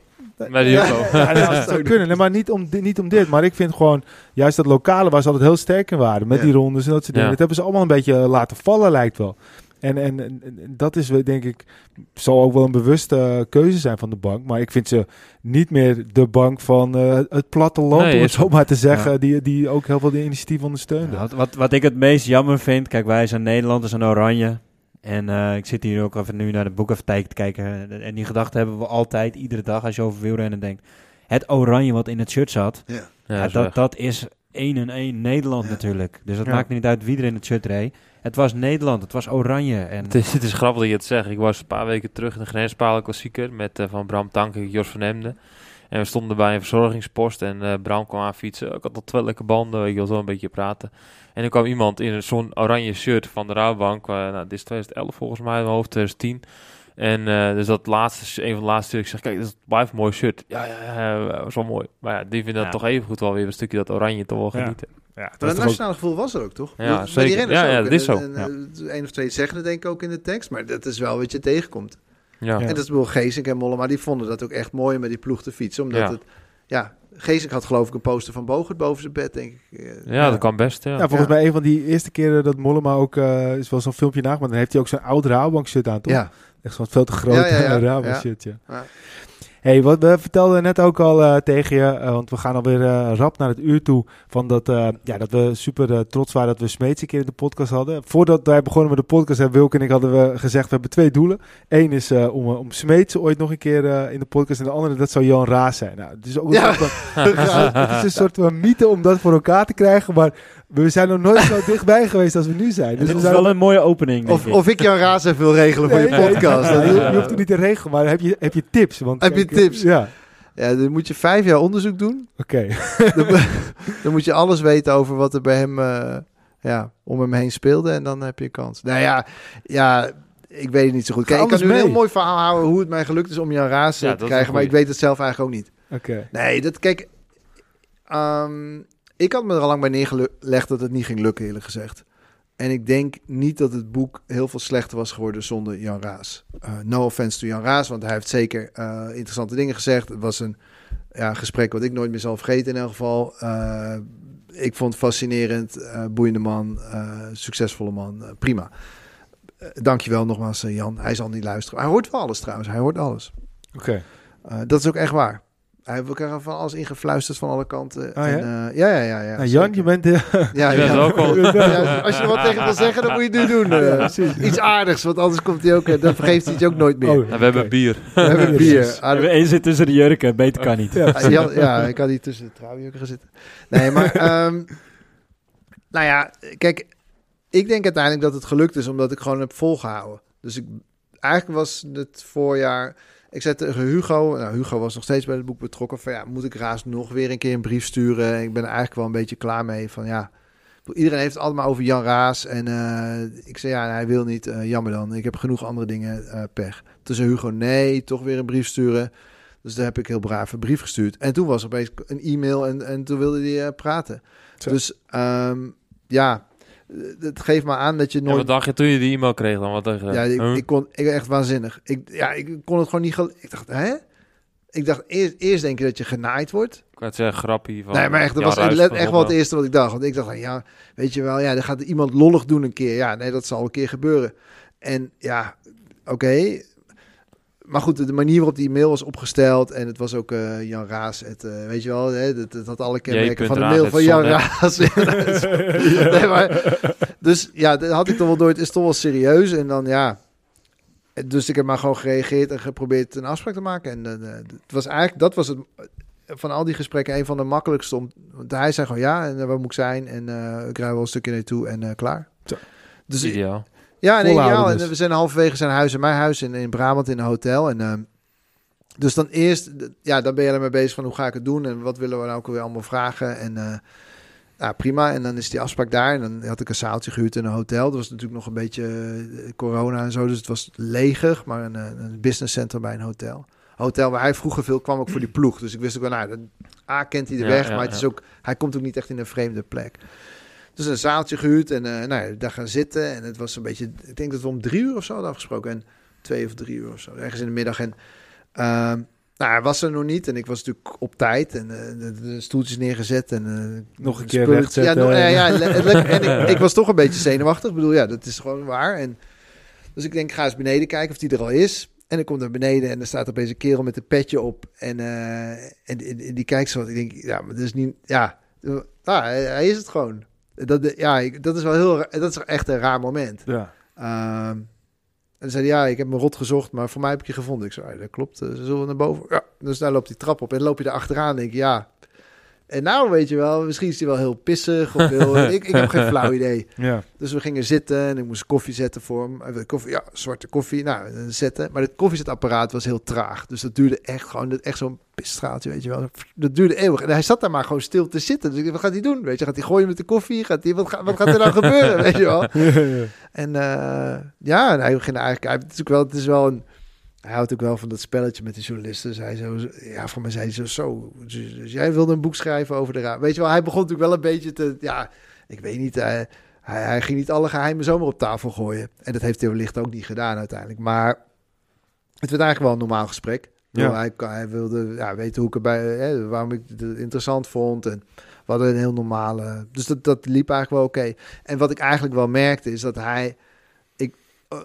Bij de Jumbo. Ja, dat zou kunnen. Nee, maar niet om, niet om dit. Maar ik vind gewoon, juist dat lokale waar ze altijd heel sterk in waren. Met Ja. die rondes en dat soort dingen. Ja. Dat hebben ze allemaal een beetje eh, laten vallen, lijkt wel. En, en, dat is wel, denk ik, zal ook wel een bewuste eh, keuze zijn van de bank. Maar ik vind ze niet meer de bank van eh, het platteland, Nee, om het zo maar te zeggen. Ja. Die, die ook heel veel de initiatief ondersteunde. Ja, wat, wat, wat ik het meest jammer vind, kijk, wij zijn Nederlanders en Oranje. En eh, ik zit hier ook even nu naar de boekafteek te kijken. En die gedachte hebben we altijd, iedere dag, als je over wielrennen denkt. Het oranje wat in het shirt zat, Ja. Ja, ja, is dat, dat is 1 en 1 Nederland Ja. natuurlijk. Dus het Ja. maakt niet uit wie er in het shirt reed. Het was Nederland, het was oranje. En Het is, het is grappig dat je het zegt. Ik was een paar weken terug in de Grenspalen klassieker met eh, van Bram Tank en Jos van Emden. En we stonden bij een verzorgingspost en eh, Bram kwam aan fietsen. Ik had al twee lekke banden, weet je wel, zo een beetje praten. En er kwam iemand in zo'n oranje shirt van de Rabobank. eh, nou, dit is 2011 volgens mij, in mijn hoofd 2010. En eh, dus dat laatste, een van de laatste stukken, ik zeg, kijk, dat blijft een mooi shirt. Ja, ja, ja, ja, was wel mooi. Maar ja, die vinden dat Ja. toch even goed wel weer een stukje dat oranje toch wel Ja. genieten. Ja, Maar dat ook- nationale gevoel was er ook, toch? Ja, Dat- zeker. Ja, ja, ook. dat is En- zo. En, Ja. eh, Eén of twee zeggen het denk ik ook in de tekst, maar dat is wel wat je tegenkomt. Ja. En dat is wel Geesink en Mollema, die vonden dat ook echt mooi om met die ploeg te fietsen. Omdat Ja. het, ja, Geesink had geloof ik een poster van Bogert boven zijn bed, denk ik. Eh, ja, dat kan best, ja. Ja, volgens Ja. mij een van die eerste keren dat Mollema ook, eh, is wel zo'n filmpje nagemaakt. Dan heeft hij ook zo'n oud Rabobank shirt aan, toch? Ja, Echt zo'n veel te groot Ja, ja, ja. Rabobank Ja. shirt, ja. Hey, wat we vertelden net ook al eh, tegen je, eh, want we gaan alweer eh rap naar het uur toe, van dat, ja, dat we super trots waren dat we Smeets een keer in de podcast hadden. Voordat wij begonnen met de podcast, hebben Wilke en ik hadden we gezegd, we hebben twee doelen. Eén is om, om Smeets ooit nog een keer in de podcast en de andere, dat zou Jan Raas zijn. Nou, het is ook een Ja. soort van, het is een soort van mythe om dat voor elkaar te krijgen, maar we zijn nog nooit zo dichtbij geweest als we nu zijn. Dus dit we is zijn wel een mooie opening, denk of, ik. of ik Jan Raas even wil regelen voor je Nee, nee, podcast. nee, Dat- je, hoeft het niet te regelen, maar heb je, heb je tips? Want, Heb je tips? Ja, Ja, dan moet je vijf jaar onderzoek doen. oké. dan, dan moet je alles weten over wat er bij hem eh, ja, om hem heen speelde. En dan heb je een kans. Nou ja, ja ik weet het niet zo goed. Kijk, ik kan nu een heel mooi verhaal houden hoe het mij gelukt is om Jan Raas Ja, te dat krijgen. Maar ik weet het zelf eigenlijk ook niet. Oké. Nee, dat kijk. ehm, ik had me er al lang bij neergelegd dat het niet ging lukken, eerlijk gezegd. En ik denk niet dat het boek heel veel slechter was geworden zonder Jan Raas. Eh, no offense to Jan Raas, want hij heeft zeker eh, interessante dingen gezegd. Het was een ja, gesprek wat ik nooit meer zal vergeten in elk geval. Eh, ik vond het fascinerend, boeiende man, succesvolle man, prima. Dankjewel nogmaals, Jan. Hij zal niet luisteren. Hij hoort wel alles trouwens, hij hoort alles. Oké. Dat is ook echt waar. Hij heeft elkaar van alles ingefluisterd van alle kanten. Oh, en, ja? uh, ja, ja, ja. ja Nou, Jan, je bent... de Ja, Je bent ja. ook al- Ja, als je wat tegen wil zeggen, dan moet je het nu doen. uh, precies. iets aardigs, want anders komt hij ook, uh, dan vergeeft hij het ook nooit meer. Oh, En we hebben bier. We hebben bier. precies. We hebben één zit tussen de jurken, beter kan niet. Ja, Ah, ja, ik had hier tussen de trouwjurken gaan zitten. Nee, maar... ehm, nou ja, kijk, ik denk uiteindelijk dat het gelukt is omdat ik gewoon heb volgehouden. Dus ik, eigenlijk was het voorjaar... Ik zei tegen Hugo, nou Hugo was nog steeds bij het boek betrokken, van ja, moet ik Raas nog weer een keer een brief sturen? Ik ben er eigenlijk wel een beetje klaar mee van ja, iedereen heeft het allemaal over Jan Raas en uh, ik zei ja, hij wil niet, uh, jammer dan, ik heb genoeg andere dingen, uh, pech. Toen zei Hugo, nee, toch weer een brief sturen. Dus daar heb ik heel braaf een brief gestuurd. En toen was er opeens een e-mail en, en toen wilde hij praten. Zo. Dus um, ja, het geeft me aan dat je nooit... Ja, wat dacht je toen je die e-mail kreeg dan? Wat dacht je? Ja, ik, huh? ik kon ik, echt waanzinnig. Ik, ja, ik kon het gewoon niet... Gel- ik dacht, hè? Ik dacht, eerst, eerst denk je dat je genaaid wordt. Ik had zeggen, grappie van... Nee, maar echt, dat was echt, wel het eerste wat ik dacht. Want ik dacht, ja, weet je wel, ja, er gaat iemand lollig doen een keer. Ja, nee, dat zal een keer gebeuren. En ja, oké. Okay. Maar goed, de manier waarop die mail was opgesteld en het was ook uh, Jan Raas, het, uh, weet je wel, hè, dat, dat had alle kenmerken van de mail van Jan Raas. nee, maar, dus ja, dat had ik toch wel door, het is toch wel serieus. En dan ja, dus ik heb maar gewoon gereageerd en geprobeerd een afspraak te maken. En uh, het was eigenlijk, dat was het, van al die gesprekken een van de makkelijkste. Om, want hij zei gewoon ja, en waar moet ik zijn? En uh, ik rij wel een stukje naartoe en uh, klaar. Zo. Dus Ideaal. Ja, nee, ideaal. dus. En we zijn halverwege zijn huis en mijn huis in, in Brabant in een hotel. En uh, dus dan eerst, ja, dan ben je ermee bezig van hoe ga ik het doen en wat willen we nou ook weer allemaal vragen. En uh, ja, prima. En dan is die afspraak daar. En dan had ik een zaaltje gehuurd in een hotel. Dat was natuurlijk nog een beetje uh, corona en zo, dus het was leger, maar een, een business center bij een hotel. hotel waar hij vroeger veel kwam, ook voor die ploeg. Dus ik wist ook wel, nou, A kent hij de Ja, weg, ja, maar het is ja. ook, hij komt ook niet echt in een vreemde plek. Dus een zaaltje gehuurd en eh, nou, daar gaan zitten. En het was een beetje, ik denk dat we om drie uur of zo hadden afgesproken. En twee of drie uur of zo, ergens in de middag. En ehm, nou, hij was er nog niet en ik was natuurlijk op tijd. En eh, de, de stoeltjes neergezet en eh, Nog een keer. Ja, ja, ja, en ik, ik was toch een beetje zenuwachtig. Ik bedoel, ja, dat is gewoon waar. En, dus ik denk, ga eens beneden kijken of die er al is. En ik kom naar beneden en er staat opeens een kerel met een petje op. En, en, die- kijkt zo. wat. Ik denk, ja, maar dat is niet... Ja, uh, ah, hij, hij is het gewoon. Dat, ja, ik- dat is wel heel... Dat is echt een raar moment. Ja. Ehm, en zei hij, ja, ik heb me rot gezocht, maar voor mij heb ik je gevonden. Ik zei, dat klopt, eh, zullen we naar boven? Ja, dus daar loopt die trap op en loop je daar achteraan denk ik, ja. En nou weet je wel, misschien is hij wel heel pissig of heel... ik, ik heb geen flauw idee. Ja. Dus we gingen zitten en ik moest koffie zetten voor hem. Wilde Koffie, ja, zwarte koffie. Nou, eh, zetten. Maar het koffiezetapparaat was heel traag. Dus dat duurde echt gewoon, echt zo'n pisstraaltje, weet je wel. Dat duurde eeuwig. En hij zat daar maar gewoon stil te zitten. Dus ik dacht, wat gaat hij doen? Weet je, gaat hij gooien met de koffie? Gaat hij, wat, gaat, wat gaat er nou gebeuren, weet je wel? En eh, ja, en hij ging eigenlijk... Hij, het, is ook wel, het is wel een... Hij houdt ook wel van dat spelletje met de journalisten. Hij zo, ja, voor mij zei hij zo, zo dus, dus jij wilde een boek schrijven over de raad. Weet je wel, hij begon natuurlijk wel een beetje te, ja, ik weet niet, eh, hij, hij ging niet alle geheimen zomaar op tafel gooien. En dat heeft hij wellicht ook niet gedaan uiteindelijk. Maar het werd eigenlijk wel een normaal gesprek. Ja. Hij, hij wilde ja, weten hoe ik erbij, hè, waarom ik het interessant vond. En we hadden een heel normale, dus dat, dat liep eigenlijk wel oké. En wat ik eigenlijk wel merkte is dat hij, ik,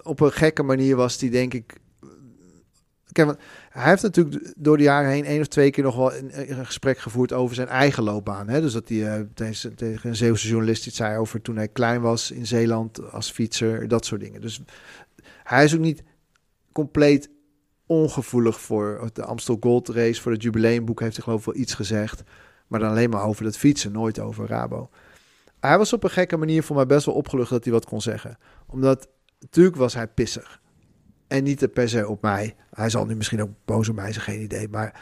op een gekke manier was die denk ik Hij heeft natuurlijk door de jaren heen één of twee keer nog wel een, een gesprek gevoerd over zijn eigen loopbaan. Hè? Dus dat hij eh, tegen, tegen een Zeeuwse journalist iets zei over toen hij klein was in Zeeland als fietser, dat soort dingen. Dus hij is ook niet compleet ongevoelig voor de Amstel Gold Race. Voor het jubileumboek heeft hij geloof ik wel iets gezegd. Maar dan alleen maar over dat fietsen, nooit over Rabo. Hij was op een gekke manier voor mij best wel opgelucht dat hij wat kon zeggen. Omdat natuurlijk was hij pissig. En niet per se op mij. Hij zal nu misschien ook boos op mij zijn, geen idee. Maar,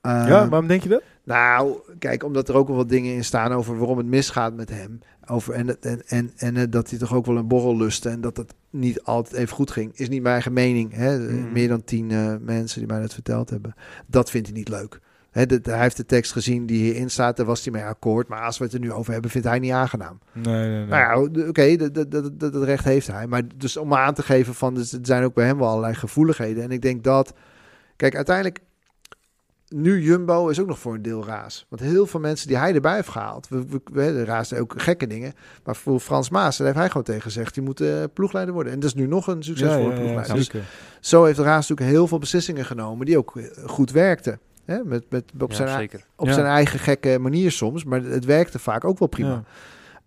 ehm, ja, waarom denk je dat? nou, kijk, omdat er ook wel wat dingen in staan over waarom het misgaat met hem. Over, en, en, en, en eh, dat hij toch ook wel een borrel lustte en dat het niet altijd even goed ging. Is niet mijn eigen mening. Hè? Mhm. Meer dan tien eh, mensen die mij dat verteld hebben. Dat vindt hij niet leuk. De, hij heeft de tekst gezien die hierin staat, daar was hij mee akkoord. Maar als we het er nu over hebben, vindt hij niet aangenaam. Nee, nee, nee. Nou ja, oké, dat, recht heeft hij. Maar dus om maar aan te geven van, dus er zijn ook bij hem wel allerlei gevoeligheden. En ik denk dat, kijk, uiteindelijk, nu Jumbo is ook nog voor een deel raas. Want heel veel mensen die hij erbij heeft gehaald, we, we, we de raas deed ook gekke dingen. Maar voor Frans Maas, daar heeft hij gewoon tegen gezegd, die moet eh, ploegleider worden. En dat is nu nog een succesvolle ja, ja, ploegleider. Dus zo heeft de raas natuurlijk heel veel beslissingen genomen die ook eh, goed werkten. Hè? Met, met, op Ja, zijn, ei- zeker. op Ja. zijn eigen gekke manier soms, maar het werkte vaak ook wel prima.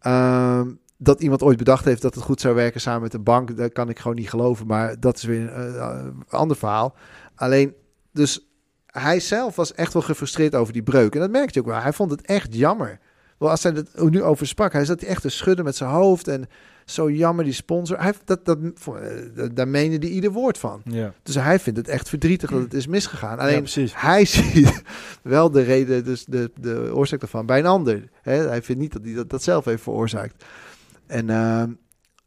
Ja. Ehm, dat iemand ooit bedacht heeft dat het goed zou werken samen met de bank, dat kan ik gewoon niet geloven. Maar dat is weer een eh, ander verhaal. Alleen, dus hij zelf was echt wel gefrustreerd over die breuk. En dat merkte je ook wel. Hij vond het echt jammer. Wel, als hij het nu over sprak, hij zat echt te schudden met zijn hoofd. En zo jammer, die sponsor. Hij, heeft dat, dat, eh, daar meende hij ieder woord van. Ja. Dus hij vindt het echt verdrietig dat het is misgegaan. Alleen, hij ziet wel de reden, dus de, de oorzaak daarvan bij een ander. Hè? Hij vindt niet dat hij dat, dat zelf heeft veroorzaakt. En ehm,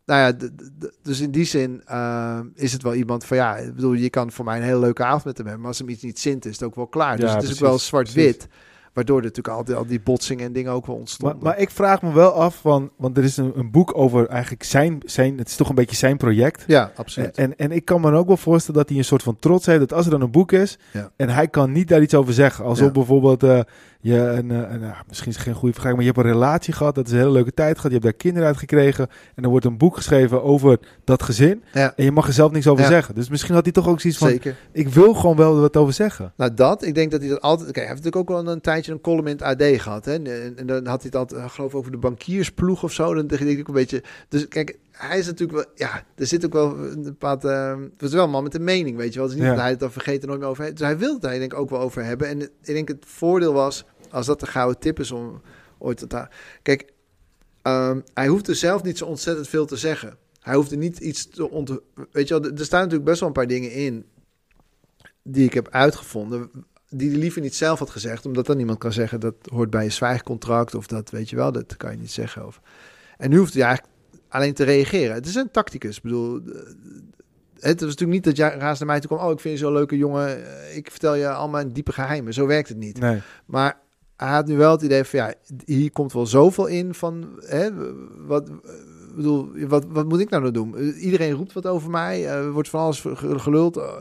nou ja, d- d- d- dus in die zin ehm, is het wel iemand van ja, ik bedoel, je kan voor mij een hele leuke avond met hem hebben, maar als hem iets niet zint, is het ook wel klaar. dus Ja, het is ook wel zwart-wit, waardoor er natuurlijk al die, al die botsingen en dingen ook wel Maar, ontstonden. maar ik vraag me wel af, van, want er is een, een boek over eigenlijk zijn, zijn, het is toch een beetje zijn project. ja, absoluut. En, en ik kan me ook wel voorstellen dat hij een soort van trots heeft dat als er dan een boek is Ja. en hij kan niet daar iets over zeggen. Alsof Ja. bijvoorbeeld eh, je een, eh, een, nou, misschien is het geen goede vergelijking, maar je hebt een relatie gehad, dat is een hele leuke tijd gehad, je hebt daar kinderen uit gekregen en er wordt een boek geschreven over dat gezin ja, en je mag er zelf niks over zeggen. Dus misschien had hij toch ook zoiets van, zeker. ik wil gewoon wel wat over zeggen. Nou, dat. Ik denk dat hij dat altijd... Kijk, hij heeft natuurlijk ook wel een tijdje een column in het AD gehad. Hè? En, en dan had hij het altijd, eh, geloof ik, over de bankiersploeg of zo. Dan denk ik ook een beetje... Dus kijk, hij is natuurlijk wel... Ja, er zit ook wel een bepaald... eh, het is wel een man met een mening, weet je wel. Het is niet Ja. dat hij het dan vergeten nooit meer over heeft. Dus hij wil het daar, denk ik, ook wel over hebben. En ik denk het voordeel was, als dat de gouden tip is om ooit te... ta- Kijk, ehm, hij hoeft er zelf niet zo ontzettend veel te zeggen. Hij hoeft er niet iets te ont... Weet je wel, er staan natuurlijk best wel een paar dingen in die ik heb uitgevonden, die hij liever niet zelf had gezegd, omdat dan niemand kan zeggen dat hoort bij je zwijgcontract of dat weet je wel, dat kan je niet zeggen. Of. En nu hoeft hij eigenlijk alleen te reageren. Het is een tacticus. Ik bedoel, eh, Het was natuurlijk niet dat jij Raas naar mij toe kwam. Oh, ik vind je zo'n leuke jongen. eh, Ik vertel je al mijn diepe geheimen. Zo werkt het niet. Nee. Maar hij had nu wel het idee van ja, hier komt wel zoveel in van hè, wat, bedoel, wat, wat moet ik nou doen? Iedereen roept wat over mij, eh, er wordt van alles ge- geluld, eh,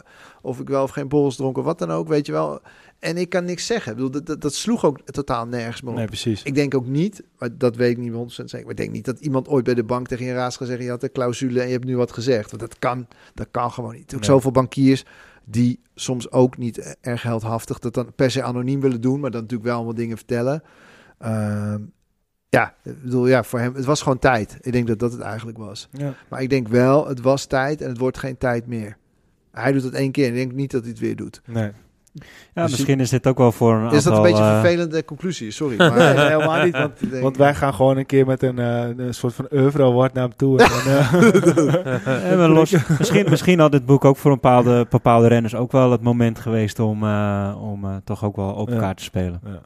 of ik wel of geen borrels dronken, wat dan ook, weet je wel. En ik kan niks zeggen. Ik bedoel, dat, dat, dat sloeg ook totaal nergens meer op. nee, precies. Ik denk ook niet, maar dat weet ik niet 100% zeker, maar ik denk niet dat iemand ooit bij de bank tegen je raad gaat zeggen, je had een clausule en je hebt nu wat gezegd. Want dat kan, dat kan gewoon niet. Ook Nee. zoveel bankiers die soms ook niet erg heldhaftig dat dan per se anoniem willen doen, maar dan natuurlijk wel allemaal dingen vertellen. Ehm, ja, ik bedoel, ja, voor hem, het was gewoon tijd. Ik denk dat dat het eigenlijk was. Ja. Maar ik denk wel, het was tijd en het wordt geen tijd meer. Hij doet het één keer en ik denk niet dat hij het weer doet. Nee. Ja, Dus misschien is dit ook wel voor een Is dat een aantal, beetje een eh, vervelende conclusie? Sorry. Maar, nee, helemaal niet. Want, want wij gaan gewoon een keer met een, eh, een soort van oeuvre award naar hem toe. En, maar los, misschien, misschien had dit boek ook voor een bepaalde, bepaalde renners ook wel het moment geweest om, eh, om toch ook wel op Ja. elkaar te spelen. Ja.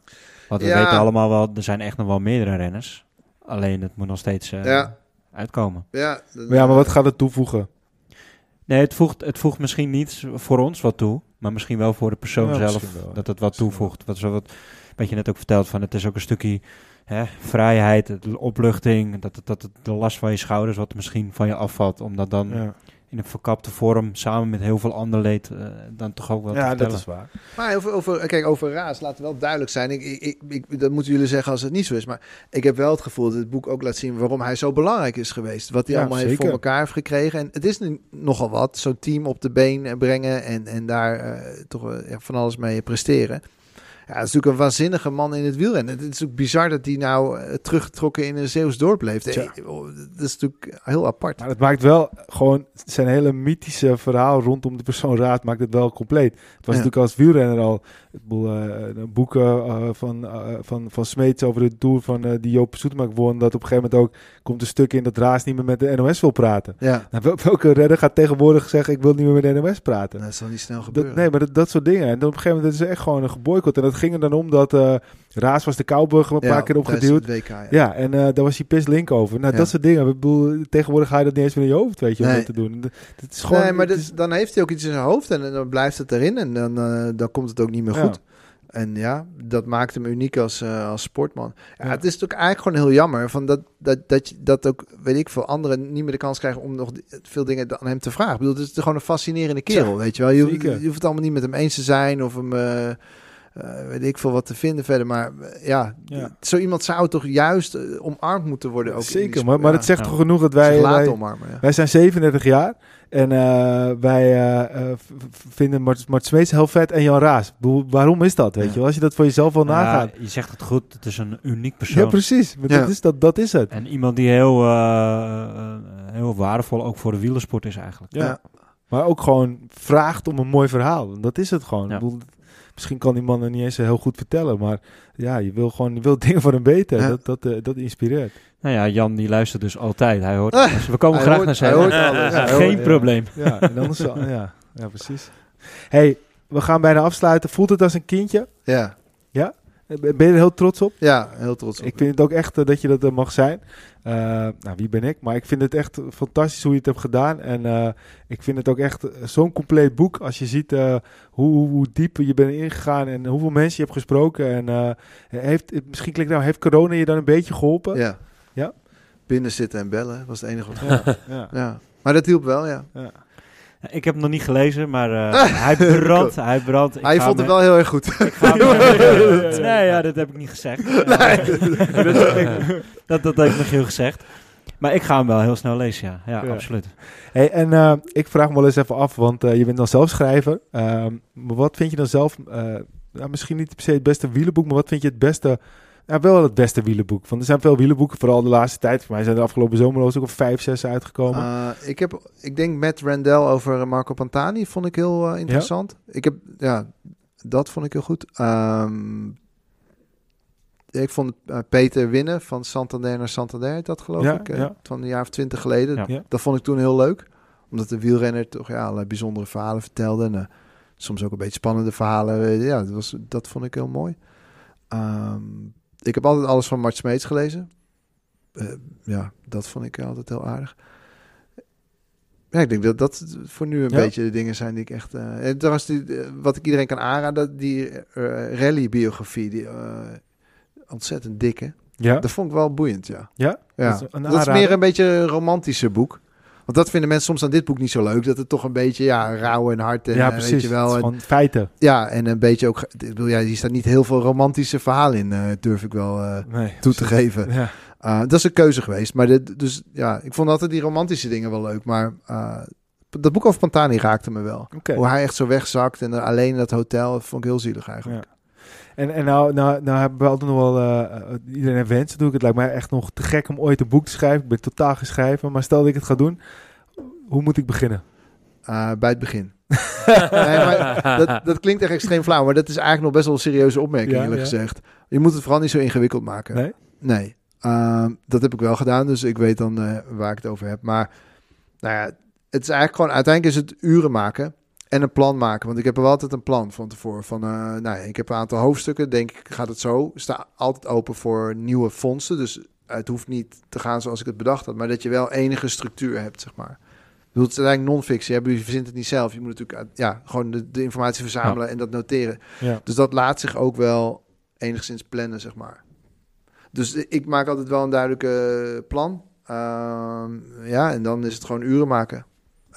Want we Ja. weten allemaal wel, er zijn echt nog wel meerdere renners. Alleen het moet nog steeds eh, Ja. uitkomen. ja, dat- Maar ja, maar wat gaat het toevoegen? Nee, het voegt, het voegt misschien niet voor ons wat toe, maar misschien wel voor de persoon Ja, zelf wel. dat het wat toevoegt. Wat, zo wat, wat je net ook verteld van, het is ook een stukje hè, vrijheid, opluchting, dat, het- dat het de last van je schouders wat misschien van je afvalt, om dat dan Ja, in een verkapte vorm samen met heel veel ander leed eh, dan toch ook wel te ja dat is waar. Maar over, over, kijk, over Raas, laten we wel duidelijk zijn. Ik, ik, ik, dat moeten jullie zeggen als het niet zo is. Maar ik heb wel het gevoel dat het boek ook laat zien waarom hij zo belangrijk is geweest. Wat hij Ja, allemaal heeft voor elkaar heeft gekregen. En het is nu nogal wat, zo'n team op de been brengen en, en daar eh, toch van alles mee presteren. Ja, is natuurlijk een waanzinnige man in het wielrennen. Het is ook bizar dat hij nou eh, teruggetrokken in een Zeeuws dorp leeft. Eh, oh, Dat is natuurlijk heel apart. Maar het maakt wel gewoon zijn hele mythische verhaal rondom de persoon Raad maakt het wel compleet. Het was Ja. natuurlijk als wielrenner al. Ik bedoel, eh, boeken eh, van, eh, van, van Smeets over de tour van die Joop Soetemaak won. Dat op een gegeven moment ook komt een stuk in dat Raas niet meer met de NOS wil praten. Ja, Nou, wel- welke redder gaat tegenwoordig zeggen ik wil niet meer met de NOS praten? dat zal niet snel Dat, gebeuren. nee, maar dat, dat soort dingen. En dan op een gegeven moment is er echt gewoon een geboycott. En dat ging er dan om dat Raas was de Kouwburg een Ja, paar keer opgeduwd. WK, ja. Ja, en eh, daar was hij pis link over. Nou, Ja. dat soort dingen. Ik bedoel, tegenwoordig ga je dat niet eens meer in je hoofd, weet je, om Nee. dat te doen. Dat, is gewoon... nee, maar het dit- is- dan heeft hij ook iets in zijn hoofd en, dan blijft het erin en dan, eh, dan komt het ook niet meer goed. En ja, dat maakt hem uniek als, eh, als sportman. Ja. Het is natuurlijk eigenlijk gewoon heel jammer van dat, dat, dat, je, dat ook, weet ik veel, anderen niet meer de kans krijgen om nog veel dingen aan hem te vragen. Ik bedoel, het is gewoon een fascinerende kerel, weet je wel. Je, je hoeft het allemaal niet met hem eens te zijn of hem, eh, weet ik veel, wat te vinden verder. Maar eh, ja, Ja. zo iemand zou toch juist eh, omarmd moeten worden ook. Zeker, maar, maar ja, het zegt Ja. toch genoeg dat wij... laten wij, omarmen, ja. wij zijn 37 jaar en eh, wij vinden Mart, Mart Smeets heel vet en Jan Raas. Waarom is dat, weet Ja. je wel? Als je dat voor jezelf wil nagaat. Ja, je zegt het goed, het is een uniek Ja, persoon. precies. Maar Ja. Dat, is, dat, dat is het. en iemand die heel, heel waardevol ook voor de wielersport is eigenlijk. Ja. Ja. Maar ook gewoon vraagt om een mooi verhaal. Dat is het gewoon. Ja. Misschien kan die man er niet eens heel goed vertellen, maar ja, je wil gewoon je wil dingen van hem weten. Ja. Dat, dat, eh, dat inspireert. Nou ja, Jan die luistert dus altijd. Hij hoort, Ah, dus we komen graag hoort- naar zijn. hij hoort alles. Ja, Geen ja. probleem. Ja, en anders ja, ja, precies. hey, we gaan bijna afsluiten. Voelt het als een kindje? Ja. Eh, Ben je er heel trots op? ja, heel trots op. Ik vind het ook echt eh, dat je dat eh, mag zijn. Nou, wie ben ik? Maar ik vind het echt fantastisch hoe je het hebt gedaan. En ik vind het ook echt zo'n compleet boek. Als je ziet hoe, hoe, diep je bent ingegaan en hoeveel mensen je hebt gesproken. En heeft, misschien klinkt nou, heeft corona je dan een beetje geholpen? Ja. Ja? Binnen zitten en bellen was het enige wat. Ja, ja, Ja. Maar dat hielp wel, ja. ja. Ik heb hem nog niet gelezen, maar eh, hij brandt. Hij brandt. Ik Hij vond het wel heel erg goed. ik ga me- nee, ja, dat heb ik niet gezegd. dat, heb ik- dat, dat heb ik nog heel gezegd. Maar ik ga hem wel heel snel lezen, ja. Ja, Ja. absoluut. Hey, en eh, ik vraag me wel eens even af, want eh, je bent dan zelf schrijver. Ehm, maar wat vind je dan zelf, nou, misschien niet per se het beste wielenboek, maar wat vind je het beste, nou, wel het beste wielenboek? Want er zijn veel wielenboeken, vooral de laatste tijd. Voor mij zijn er afgelopen zomer ook al vijf, zes uitgekomen. Uh, ik, heb, ik denk met Randall over Marco Pantani vond ik heel eh, interessant. Ik heb, ja, dat vond ik heel goed. Ehm, ik vond eh, Peter winnen van Santander naar Santander, dat geloof Ja, ik, eh, ja. van een jaar of twintig geleden. Ja. Ja. Dat vond ik toen heel leuk, omdat de wielrenner toch ja, allerlei bijzondere verhalen vertelde. En, eh, soms ook een beetje spannende verhalen. Eh, Ja, dat, was, dat vond ik heel mooi. Ehm, ik heb altijd alles van Mart Smeets gelezen. Eh, ja, dat vond ik altijd heel aardig. Ja, ik denk dat dat voor nu een Ja. beetje de dingen zijn die ik echt... eh en trouwens, die, eh, wat ik iedereen kan aanraden, die rally-biografie, die ontzettend dikke. Ja? Dat vond ik wel boeiend, ja. Ja? Ja, Dat is een dat is meer een beetje een romantische boek. Want dat vinden mensen soms aan dit boek niet zo leuk. Dat het toch een beetje, ja, rauw en hard en ja, eh, precies. weet je wel. En, gewoon feiten. ja, en een beetje ook... Ik bedoel, ja, hier staat niet heel veel romantische verhalen in, eh, durf ik wel eh, Nee, toe te geven. Ja. Uh, dat is een keuze geweest. Maar dit, dus ja, ik vond altijd die romantische dingen wel leuk. Maar dat boek over Pantani raakte me wel. Hoe hij echt zo wegzakt en alleen in dat hotel. Dat vond ik heel zielig eigenlijk. Ja. En, en nou, nou, nou hebben we altijd nog wel... eh, eh, iedereen heeft wensen, doe ik. Het lijkt mij echt nog te gek om ooit een boek te schrijven. Ik ben totaal geschreven. Maar stel dat ik het ga doen, hoe moet ik beginnen? Uh, bij het begin. nee, maar dat, dat klinkt echt extreem flauw. Maar dat is eigenlijk nog best wel een serieuze opmerking, Ja, eerlijk ja. gezegd. Je moet het vooral niet zo ingewikkeld maken. Nee? Nee. Uh, dat heb ik wel gedaan. Dus ik weet dan uh, waar ik het over heb. Maar nou ja, het is eigenlijk gewoon... Uiteindelijk is het uren maken... En een plan maken. Want ik heb er wel altijd een plan van tevoren. Van, uh, nou ja, ik heb een aantal hoofdstukken. Denk ik, gaat het zo. Ik sta altijd open voor nieuwe fondsen. Dus het hoeft niet te gaan zoals ik het bedacht had. Maar dat je wel enige structuur hebt, zeg maar. Ik bedoel, het is eigenlijk non-fictie. Je verzint het niet zelf. Je moet natuurlijk ja, gewoon de, de informatie verzamelen ja. en dat noteren. Ja. Dus dat laat zich ook wel enigszins plannen, zeg maar. Dus ik maak altijd wel een duidelijke plan. Uh, ja, en dan is het gewoon uren maken.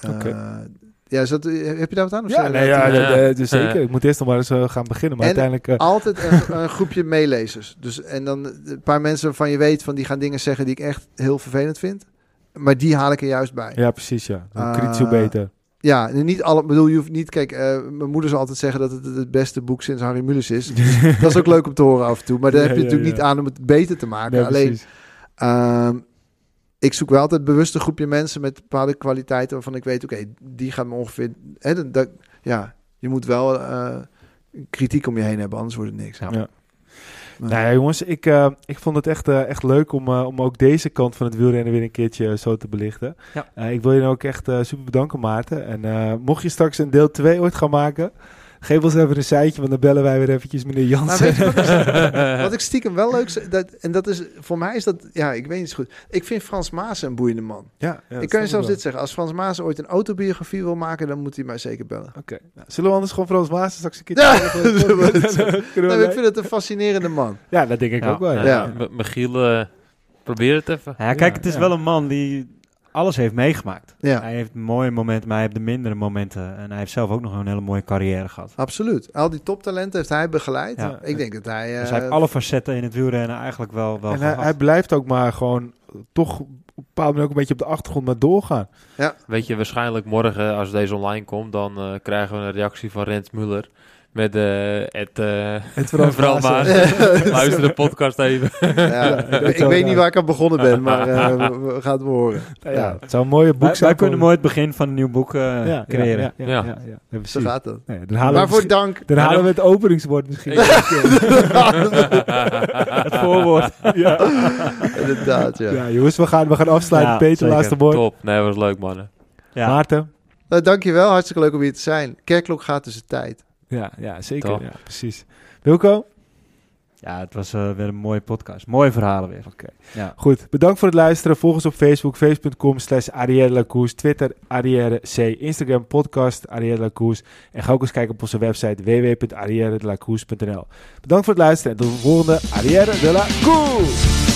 Okay. Ja, is dat, heb je daar wat aan? Of ja, nee, ja, ja, ja, dus zeker. Ik moet eerst nog maar eens uh, gaan beginnen. Maar en uiteindelijk... Uh... altijd een, een, groepje meelezers. Dus, en dan een paar mensen waarvan je weet... van die gaan dingen zeggen die ik echt heel vervelend vind. Maar die haal ik er juist bij. Ja, precies, ja. Uh, kritisch hoe beter. Ja, niet alle... bedoel, je hoeft niet... Kijk, uh, mijn moeder zal altijd zeggen dat het het beste boek sinds Harry Mulisch is. Dus dat is ook leuk om te horen af en toe. Maar daar ja, heb je ja, natuurlijk ja. niet aan om het beter te maken. Alleen... ik zoek wel altijd bewust een groepje mensen met bepaalde kwaliteiten waarvan ik weet, oké, okay, die gaat me ongeveer. Hè, dat, dat, ja, je moet wel uh, kritiek om je heen hebben, anders wordt het niks. Ja. ja. Nou ja, jongens, ik, uh, ik vond het echt, uh, echt leuk om, uh, om ook deze kant van het wielrennen weer een keertje zo te belichten. Ja. ik wil je ook echt super bedanken, Maarten. En mocht je straks een deel 2 ooit gaan maken, Geef ons even een seintje, want dan bellen wij weer eventjes meneer Jansen. Wat, ik stiekem wel leuk dat, en dat is voor mij is dat, ja, ik weet niet zo goed. Ik vind Frans Maas een boeiende man. Ja, ja ik kan je zelfs dit zeggen. Als Frans Maas ooit een autobiografie wil maken, dan moet hij mij zeker bellen. Oké. Okay. Nou, zullen we anders gewoon Frans Maas straks een keer... Ja, nee, ik vind het een fascinerende man. Ja, dat denk ik ja, ook wel. Ja. Ja. Michiel, uh, probeer het even. Ja, kijk, het is wel een man die alles heeft meegemaakt. Ja. Hij heeft mooie momenten, maar hij heeft de mindere momenten. En hij heeft zelf ook nog een hele mooie carrière gehad. Absoluut. Al die toptalenten heeft hij begeleid. Ja. Ik denk dat hij... Uh, dus hij heeft alle facetten in het wielrennen eigenlijk wel, wel En hij, blijft ook maar gewoon toch op een bepaalde manier ook een beetje op de achtergrond maar doorgaan. Ja. Weet je, waarschijnlijk morgen als deze online komt, dan uh, krijgen we een reactie van Rens Muller. Met uh, het, uh, het vooral Luister de podcast even. ja, ik weet niet waar ik aan begonnen ben, maar uh, we, gaan het horen. Ja, ja. Het zou een mooie boek wij, zijn. Wij kunnen mooi het begin van een nieuw boek ja, creëren. Ja, ja, ja, ja, Zo gaat dat. Nee, dan halen Waarvoor we dank. Dan halen we het openingswoord misschien. het voorwoord. ja. Inderdaad, ja. ja. Jongens, we gaan, we gaan afsluiten. Peter, zeker. laatste woord. Top. Nee, was leuk, mannen. Maarten. Nou, dankjewel. Hartstikke leuk om hier te zijn. Kerkklok gaat tussen tijd. Ja, ja zeker. Ja, precies. Wilco? Ja, het was uh, weer een mooie podcast. Mooie verhalen weer. Oké. Okay. Ja. Goed, bedankt voor het luisteren. Volg ons op Facebook, facebook.com slash Twitter Arrière C, Instagram podcast Arrière Lacours. En ga ook eens kijken op onze website www.arrièredelacours.nl. Bedankt voor het luisteren en tot de volgende Arrière de la Cours!